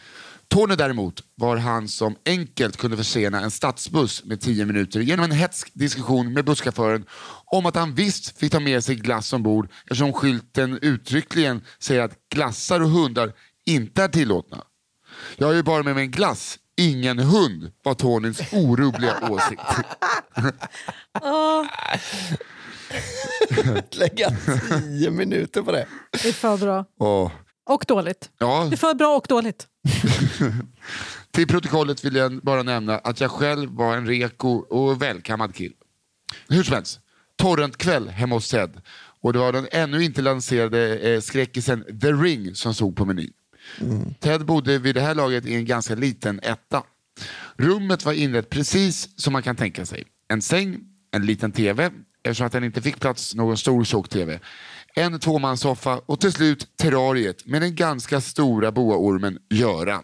Tony däremot var han som enkelt kunde försena en stadsbuss med 10 minuter genom en hetsk diskussion med busschauffören om att han visst fick ta med sig glass ombord eftersom skylten uttryckligen säger att glassar och hundar inte är tillåtna. Jag har ju bara med mig en glass, ingen hund, var Tonys orubbliga åsikt. Lägga tio minuter på det. Det är för bra. Åh. Och dåligt. Ja, Det är för bra och dåligt. Till protokollet vill jag bara nämna att jag själv var en reko och välkammad kill. Hur som helst, torrentkväll hemma hos Ted och det var den ännu inte lanserade eh, skräckisen The Ring som stod på menyn. Ted bodde vid det här laget i en ganska liten etta. Rummet var inrett precis som man kan tänka sig. En säng, en liten tv, eftersom att den inte fick plats någon stor tjock-tv. En tvåmanssoffa och till slut terrariet med den ganska stora boaormen Göran.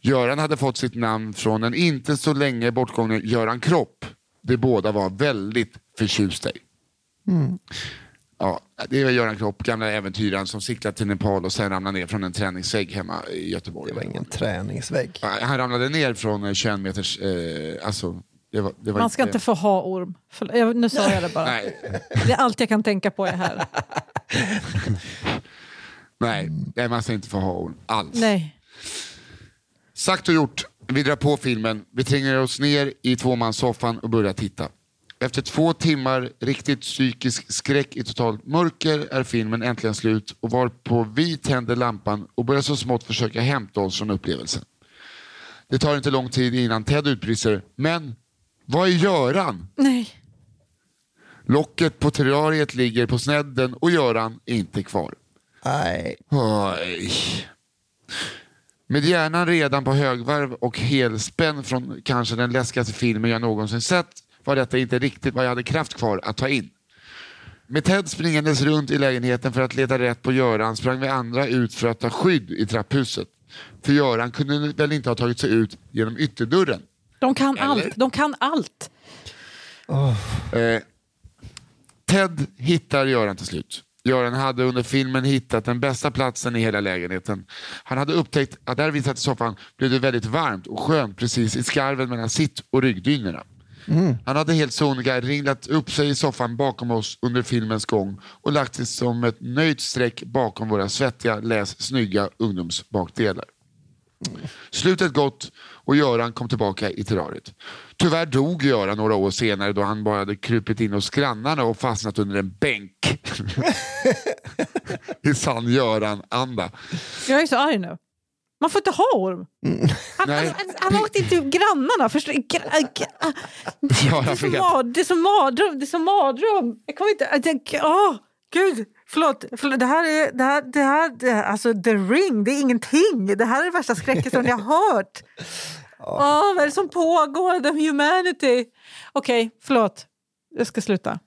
Göran hade fått sitt namn från en inte så länge bortgången Göran Kropp. De båda var väldigt förtjusta i. Ja, det var Göran Kropp, gamla äventyraren som cyklade till Nepal och sen ramlade ner från en träningsvägg hemma i Göteborg. Det var ingen träningsvägg. Han ramlade ner från eh, 21 meters... Eh, alltså, det var, det var Man ska inte få ha orm. Förl- jag- Nu sa jag det bara. Nej, Det är allt jag kan tänka på är här. nej, nej, man ska inte få ha orm alls. Nej. Sagt och gjort, vi drar på filmen. Vi tränger oss ner i tvåmanssoffan och börjar titta. Efter två timmar riktigt psykisk skräck i totalt mörker är filmen äntligen slut och varpå vi tänder lampan och börjar så smått försöka hämta oss från upplevelsen. Det tar inte lång tid innan Ted utbrister, men vad är Göran? Nej. Locket på terrariet ligger på snedden och Göran är inte kvar. Nej. Oj. Med hjärnan redan på högvarv och helspänn från kanske den läskigaste filmen jag någonsin sett var detta inte riktigt vad jag hade kraft kvar att ta in. Med Ted springandes runt i lägenheten för att leta rätt på Göran sprang vi andra ut för att ta skydd i trapphuset. För Göran kunde väl inte ha tagit sig ut genom ytterdörren. De kan Eller? allt. De kan allt. Eh, Ted hittar Göran till slut. Göran hade under filmen hittat den bästa platsen i hela lägenheten. Han hade upptäckt att där vi satt i soffan blev det väldigt varmt och skönt precis i skarven mellan sitt och ryggdynorna. Han hade helt sonika ringlat upp sig i soffan bakom oss under filmens gång och lagt sig som ett nöjt streck bakom våra svettiga, läs snygga ungdomsbakdelar. Slutet gott och Göran kom tillbaka i terrariet. Tyvärr dog Göran några år senare då han bara hade krupit in hos grannarna och fastnat under en bänk. I sann Göran-anda. Jag är så arg nu. Man får inte ha orm. Han, Nej. han, han, han åkte inte till grannarna. Förstår, gra, gra, det, Ja, är jag som mad, det är som mardröm. Det är som mardröm. Jag kommer inte... Jag, åh, gud, förlåt. förlåt. Det här är... Det här, det här, det alltså, The Ring, det är ingenting. Det här är det värsta skräckhistorien jag har hört. Åh, vad är det som pågår? The humanity. Okej, förlåt. Jag ska sluta.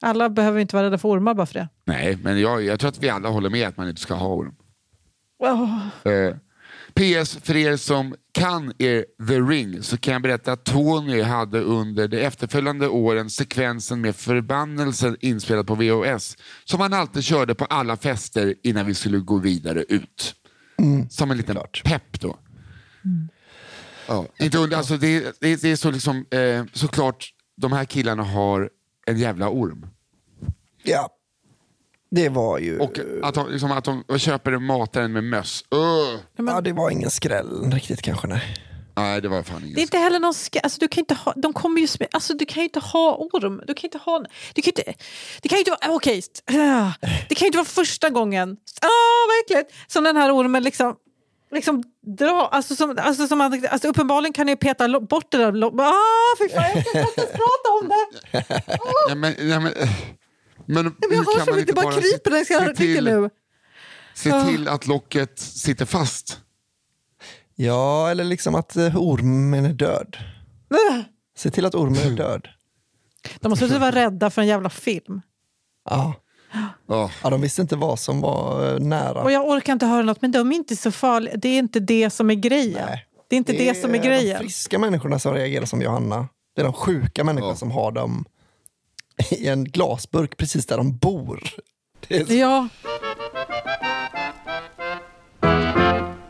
Alla behöver inte vara rädda för ormar bara för det. Nej, men jag, jag tror att vi alla håller med att man inte ska ha orm. Åh. Eh, PS, för er som kan er The Ring så kan jag berätta att Tony hade under de efterföljande åren sekvensen med förbannelsen inspelad på VHS som han alltid körde på alla fester innan vi skulle gå vidare ut. som en liten pepp då. Ja, inte under, alltså det, det, det är så liksom, eh, såklart, de här killarna har en jävla orm. Ja. Det var ju... Och att de, liksom, att de köper mataren med möss. Öh! ja, det var ingen skräll riktigt kanske. Nej. Nej, det var fan Det är inte heller någon ska, alltså du kan inte ha, de kommer ju, alltså du kan ju inte ha orm. Du kan inte ha, du kan inte, det kan ju inte vara, okej, äh, det kan ju inte vara första gången, ah, verkligen, som den här ormen liksom, liksom dra, alltså, som, alltså, som alltså uppenbarligen kan ni peta bort det där, ah, fy fan, jag kan inte ens prata om det. Ja, men, ja, men, men, Men hur jag hör kan så man mycket, inte bara bara kryper när jag ska till, nu. se till att locket sitter fast? Ja, eller liksom att eh, ormen är död. Äh. Se till att ormen är död. De måste vara rädda för en jävla film. Ja. Ja. ja, de visste inte vad som var eh, nära. Och jag orkar inte höra något, men de är inte så farliga. Det är inte det som är grejen. Nej. Det är inte det, som är de grejen. friska människorna som reagerar som Johanna. Det är de sjuka människorna Ja. som har dem i en glasburk precis där de bor. Det är så... Ja.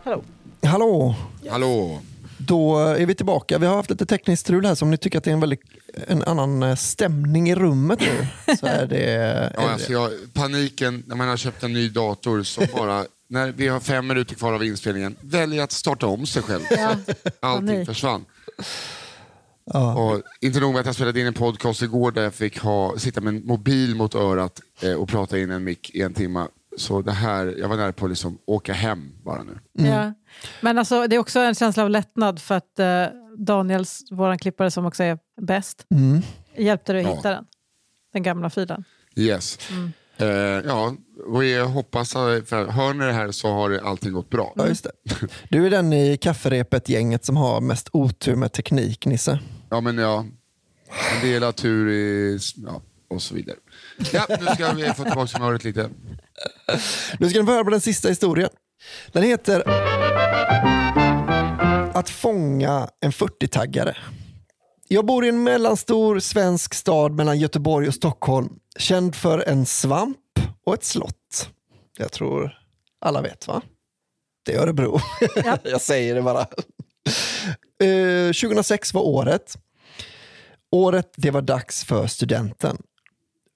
Hallå. Hallå, Hallå? Då är vi tillbaka. Vi har haft lite tekniskt strul här, så om ni tycker att det är en, väldigt, en annan eh, stämning i rummet nu så är det... Ja, är alltså det. jag, paniken när man har köpt en ny dator som bara, när vi har fem minuter kvar av inspelningen, väljer att starta om sig själv. Ja. Allting försvann. Ja. Och inte nog med att jag spelade in en podcast igår där jag fick ha, sitta med en mobil mot örat eh, och prata in en mick i en timme. Så det här, jag var nära på att liksom åka hem bara nu. Ja. Men alltså, det är också en känsla av lättnad för att eh, Daniels, vår klippare som också är bäst, Mm. hjälpte dig att Ja. hitta den. Den gamla filen. Yes. Eh, ja, och jag hoppas att, för hör ni det här så har allting gått bra. Ja, just det. Du är den i kafferepet-gänget som har mest otur med teknik, Nisse. Ja, men ja. En del har tur i, ja, och så vidare. Ja, nu ska vi få tillbaka humöret lite. Nu ska ni få höra på den sista historien. Den heter Att fånga en 40-taggare. Jag bor i en mellanstor svensk stad mellan Göteborg och Stockholm. Känd för en svamp och ett slott. Jag tror alla vet va? Det är Örebro. Ja. Jag säger det bara. Eh, 2006 var året. Året det var dags för studenten.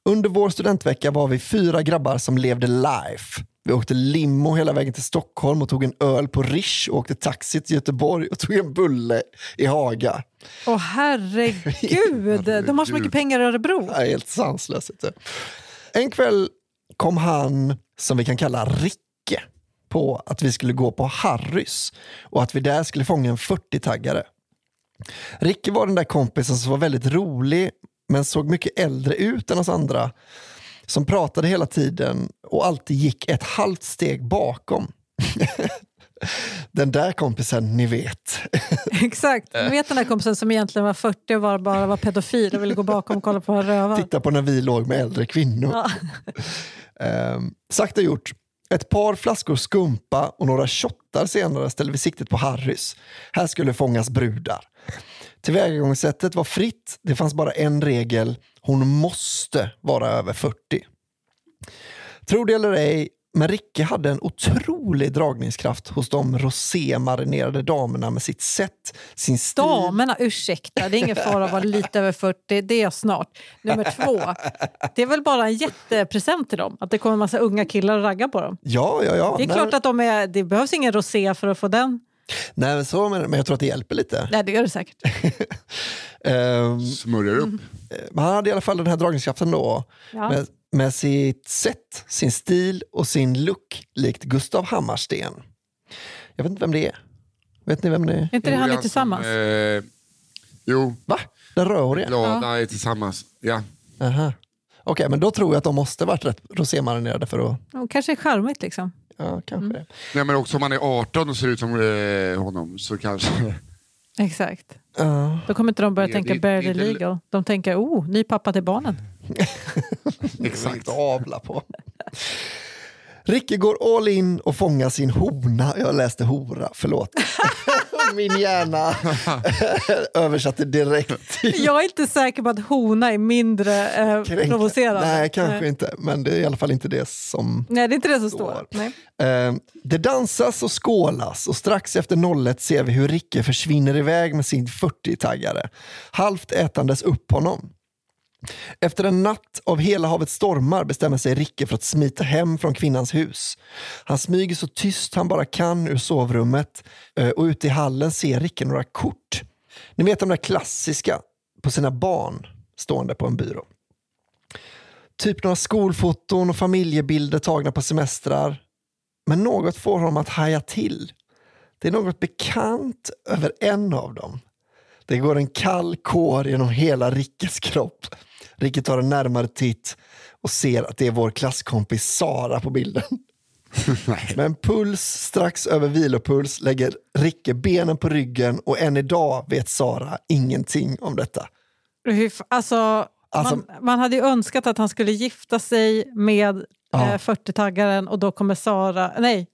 Under vår studentvecka var vi fyra grabbar som levde life. Vi åkte limo hela vägen till Stockholm och tog en öl på Rish och åkte taxi till Göteborg och tog en bulle i Haga. Åh herregud, de har så mycket pengar i Örebro. Det är helt sanslöst. En kväll kom han, som vi kan kalla Ricke, på att vi skulle gå på Harrys och att vi där skulle fånga en 40-taggare. Ricke var den där kompisen som var väldigt rolig men såg mycket äldre ut än oss andra. Som pratade hela tiden och alltid gick ett halvt steg bakom. den där kompisen ni vet. Exakt. Ni vet den där kompisen som egentligen var 40 och var, bara var pedofil och ville gå bakom och kolla på en röva. Titta på när vi låg med äldre kvinnor. Ja. Ehm, sagt och gjort. Ett par flaskor skumpa och några shottar senare ställde vi siktet på Harrys. Här skulle fångas brudar. Tillvägagångssättet var fritt. Det fanns bara en regel. Hon måste vara över 40. Tro det eller ej, men Ricke hade en otrolig dragningskraft hos de rosémarinerade damerna med sitt sätt, sin stil. Damerna, ursäkta, det är ingen fara att vara lite över 40, det är jag snart. Nummer två, det är väl bara en jättepresent till dem, att det kommer en massa unga killar och ragga på dem. Ja, ja, ja. Det är klart att de är, det behövs ingen rosé för att få den. Nej, men så, men men jag tror att det hjälper lite. Nej, det gör det säkert. Ehm, Smörjer upp. Men han hade i alla fall den här dragningskraften då. Ja. Med, med sitt sätt, sin stil och sin look likt Gustav Hammarsten. Jag vet inte vem det är. Vet ni vem det är? Är inte det han är Som, tillsammans? Eh, jo, Va? Den rödhåriga? glada är tillsammans. Ja. Aha. Okej, men då tror jag att de måste varit rätt rosémarinerade för att... Ja, Kanske är charmigt liksom. Ja, kanske Mm. det. Nej, men också om man är 18 och ser ut som eh, honom så kanske... Exakt. Ja. Då kommer inte de börja Det- tänka det- barely det legal. De tänker, oh, ny pappa till barnen. Exakt. Avla på. Ricke går all in och fångar sin hona. Jag läste hora, förlåt. Min hjärna översatte direkt till Jag är inte säker på att hona är mindre eh, kränka. provocerande. Nej, kanske Nej. inte. Men det är i alla fall inte det som... Nej, det är inte det som Står. står. Eh, det dansas och skålas och strax efter 01 ser vi hur Ricke försvinner iväg med sin 40-taggare. Halvt ätandes upp honom. Efter en natt av hela havets stormar bestämmer sig Ricke för att smita hem från kvinnans hus. Han smyger så tyst han bara kan ur sovrummet eh, och ute i hallen ser Ricke några kort. Ni vet de där klassiska på sina barn stående på en byrå. Typ några skolfoton och familjebilder tagna på semestrar. Men något får honom att haja till. Det är något bekant över en av dem. Det går en kall kår genom hela Rickes kropp. Ricke tar en närmare titt och ser att det är vår klasskompis Sara på bilden. Med en puls strax över vilopuls lägger Ricke benen på ryggen och än idag vet Sara ingenting om detta. Alltså, Alltså- man, man hade ju önskat att han skulle gifta sig med Ja. eh, 40-taggaren och då kommer Sara... Nej,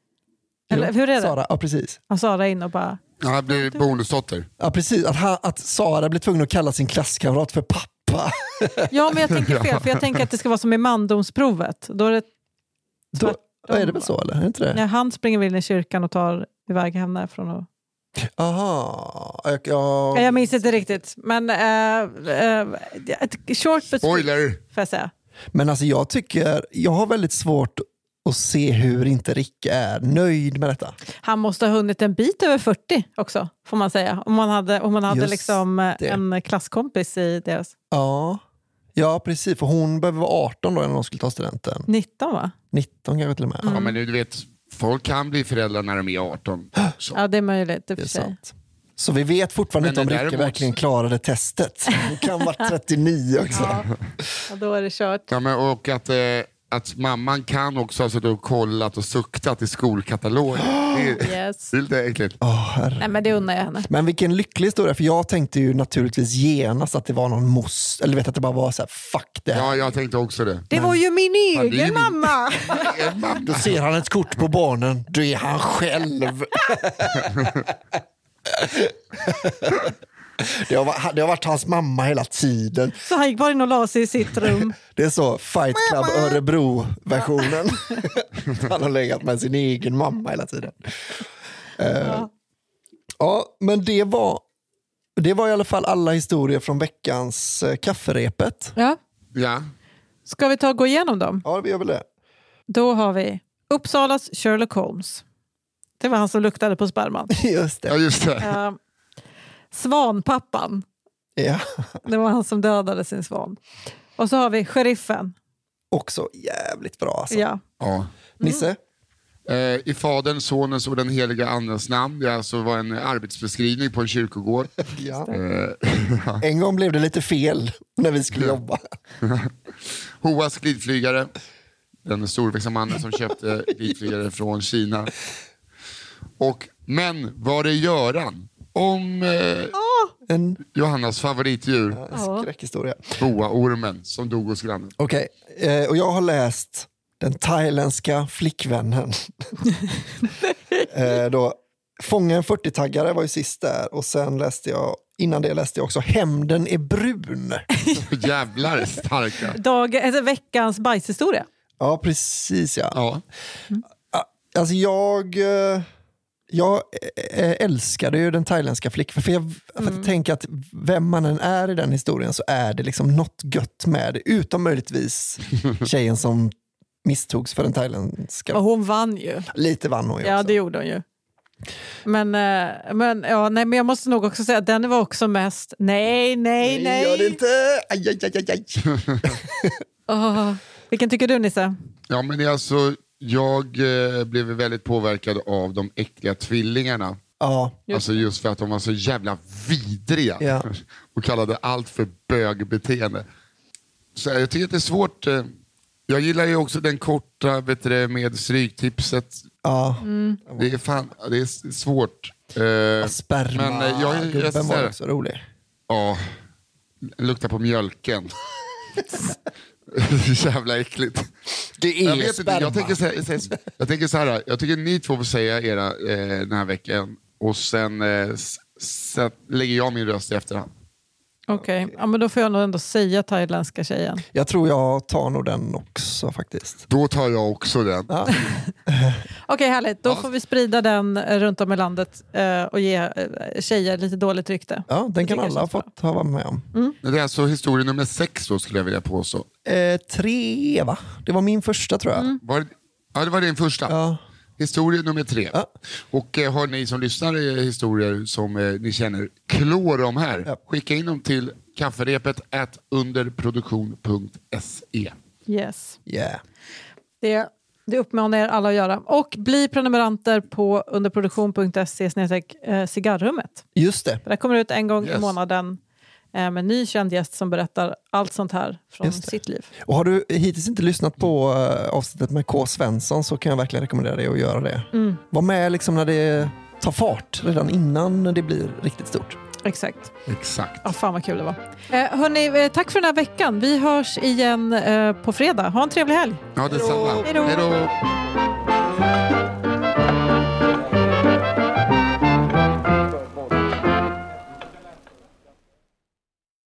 eller Jo, hur är det? Sara, ja, precis. Och Sara in och bara... Ja, Han blir bonusdotter. Ja, precis. Att, han, att Sara blir tvungen att kalla sin klasskamrat för pappa. Ja, men jag tänker fel, för jag tänker att det ska vara som i mandomsprovet. Då är det, Då, är det väl så eller? Är det inte det? när han springer väl in i kyrkan och tar iväg henne därifrån. Och... Aha. Jag, jag, Ja, Jag minns inte riktigt, men uh, ett short but Spoiler! får jag säga. Men alltså jag tycker, jag har väldigt svårt att se hur inte Ricke är nöjd med detta. Han måste ha hunnit en bit över 40 också, får man säga. Om man hade, om man hade Just liksom eh, det. en klasskompis i deras... Ja, Ja, precis. För hon behöver vara 18 då när hon skulle ta studenten. 19 va? 19 kanske till och med. Ja, men du vet, folk kan bli föräldrar när de är 18. Så. Ja, det är möjligt. och Det är sant. Så vi vet fortfarande Men inte om Rikke däremot- verkligen klarade testet. Hon kan vara 39 också. Ja. ja, då är det kört. Ja, men, och att, eh, att mamman kan också ha suttit och kollat och suktat i skolkatalogen. Det är, Yes. det är lite äckligt. Herre. Nej, men det unnar jag henne. Men vilken lycklig historia, för jag tänkte ju naturligtvis genast att det var någon mos, eller vet att det bara var så här, fuck det här. Ja, jag tänkte också det. Det var ju min egen min- mamma! Er mamma. Då ser han ett kort på barnen, då är han själv. Det har, varit, det har varit hans mamma hela tiden. Så han gick bara in och la sig i sitt rum. Det är så Fight Club Örebro-versionen. Han har legat med sin egen mamma hela tiden. Eh, ja, men det var, det var i alla fall alla historier från veckans eh, kafferepet. Ja. Ja. Ska vi ta och gå igenom dem? Ja, vi gör väl det. Då har vi Uppsalas Sherlock Holmes. Det var han som luktade på sperman. Just ja, det. just det. Eh, Svanpappan. Ja. Det var han som dödade sin svan. Och så har vi Sheriffen. Också jävligt bra alltså. Ja. Ja. Nisse? Eh, I Faderns, Sonens och den heliga Andens namn. Det alltså var en arbetsbeskrivning på en kyrkogård. Ja. Eh, En gång blev det lite fel när vi skulle jobba. Hoas glidflygare. Den storväxta mannen som köpte glidflygare från Kina. Och, men var det Göran? Om eh, En, Johannas favoritdjur, en skräckhistoria. boaormen, som dog hos grannen. Okej, eh, och jag har läst Den thailändska flickvännen. eh, då, Fånga en 40-taggare var ju sist där och sen läste jag, innan det läste jag också Hämnden är brun. Jävlar starka. Dag, alltså veckans bajshistoria. Ja, precis ja. Ja. Alltså jag, eh, jag eh, älskade ju den thailändska flickvännen. För jag, för jag tänker att vem man än är i den historien så är det liksom något gött med det. Utom möjligtvis tjejen som misstogs för den thailändska. Och hon vann ju. Lite vann hon ju Ja, också. det gjorde hon ju. Men, eh, men, ja, nej, men jag måste nog också säga att den var också mest nej, nej, nej. Gör det inte! Aj, aj, aj, aj. Åh. Vilken tycker du Nisse? Ja, men det är alltså, jag eh, blev väldigt påverkad av de äckliga tvillingarna. Ja, Alltså just för att de var så jävla vidriga Ja. och kallade allt för bögbeteende. Så jag tycker att det är svårt. eh, Jag gillar ju också den korta vet du, med stryktipset. ja. Det är, fan, det är svårt. Eh, Sperma, Men, eh, var också rolig. Ja, luktar på mjölken. Jävla äckligt. Det är Jag vet inte, sperma. jag tänker, så här, så jag tänker så här, jag tycker ni två får säga era eh, den här veckan och sen, eh, sen lägger jag min röst i efterhand. Okej, ja, men då får jag nog ändå säga thailändska tjejen. Jag tror jag tar nog den också faktiskt. Då tar jag också den. Ja. Okej, härligt. Då Ja. får vi sprida den eh, runt om i landet eh, och ge eh, tjejer lite dåligt rykte. Ja, den kan alla ha fått ha varit med om. Men Det är alltså historia nummer sex då skulle jag vilja påstå. Eh, tre va? Det var min första tror jag. Var, det- ja, det var din första. Ja. Historia nummer tre. Ja. Och eh, har ni som lyssnar eh, historier som eh, ni känner klår om här, Ja. skicka in dem till kafferepet at underproduktion.se. Yes. Yeah. Det, det uppmanar er alla att göra. Och bli prenumeranter på underproduktion.se eh, cigarrummet. Just det. För det kommer ut en gång i Yes. månaden med en ny känd gäst som berättar allt sånt här från sitt liv. Och har du hittills inte lyssnat på eh, avsnittet med K. Svensson så kan jag verkligen rekommendera dig att göra det. Mm, Var med liksom när det tar fart, redan innan det blir riktigt stort. exakt. Exakt. Ja, fan vad kul det var. Eh, hörni, eh, tack för den här veckan. Vi hörs igen eh, på fredag. Ha en trevlig helg. Ja, detsamma. Hej då.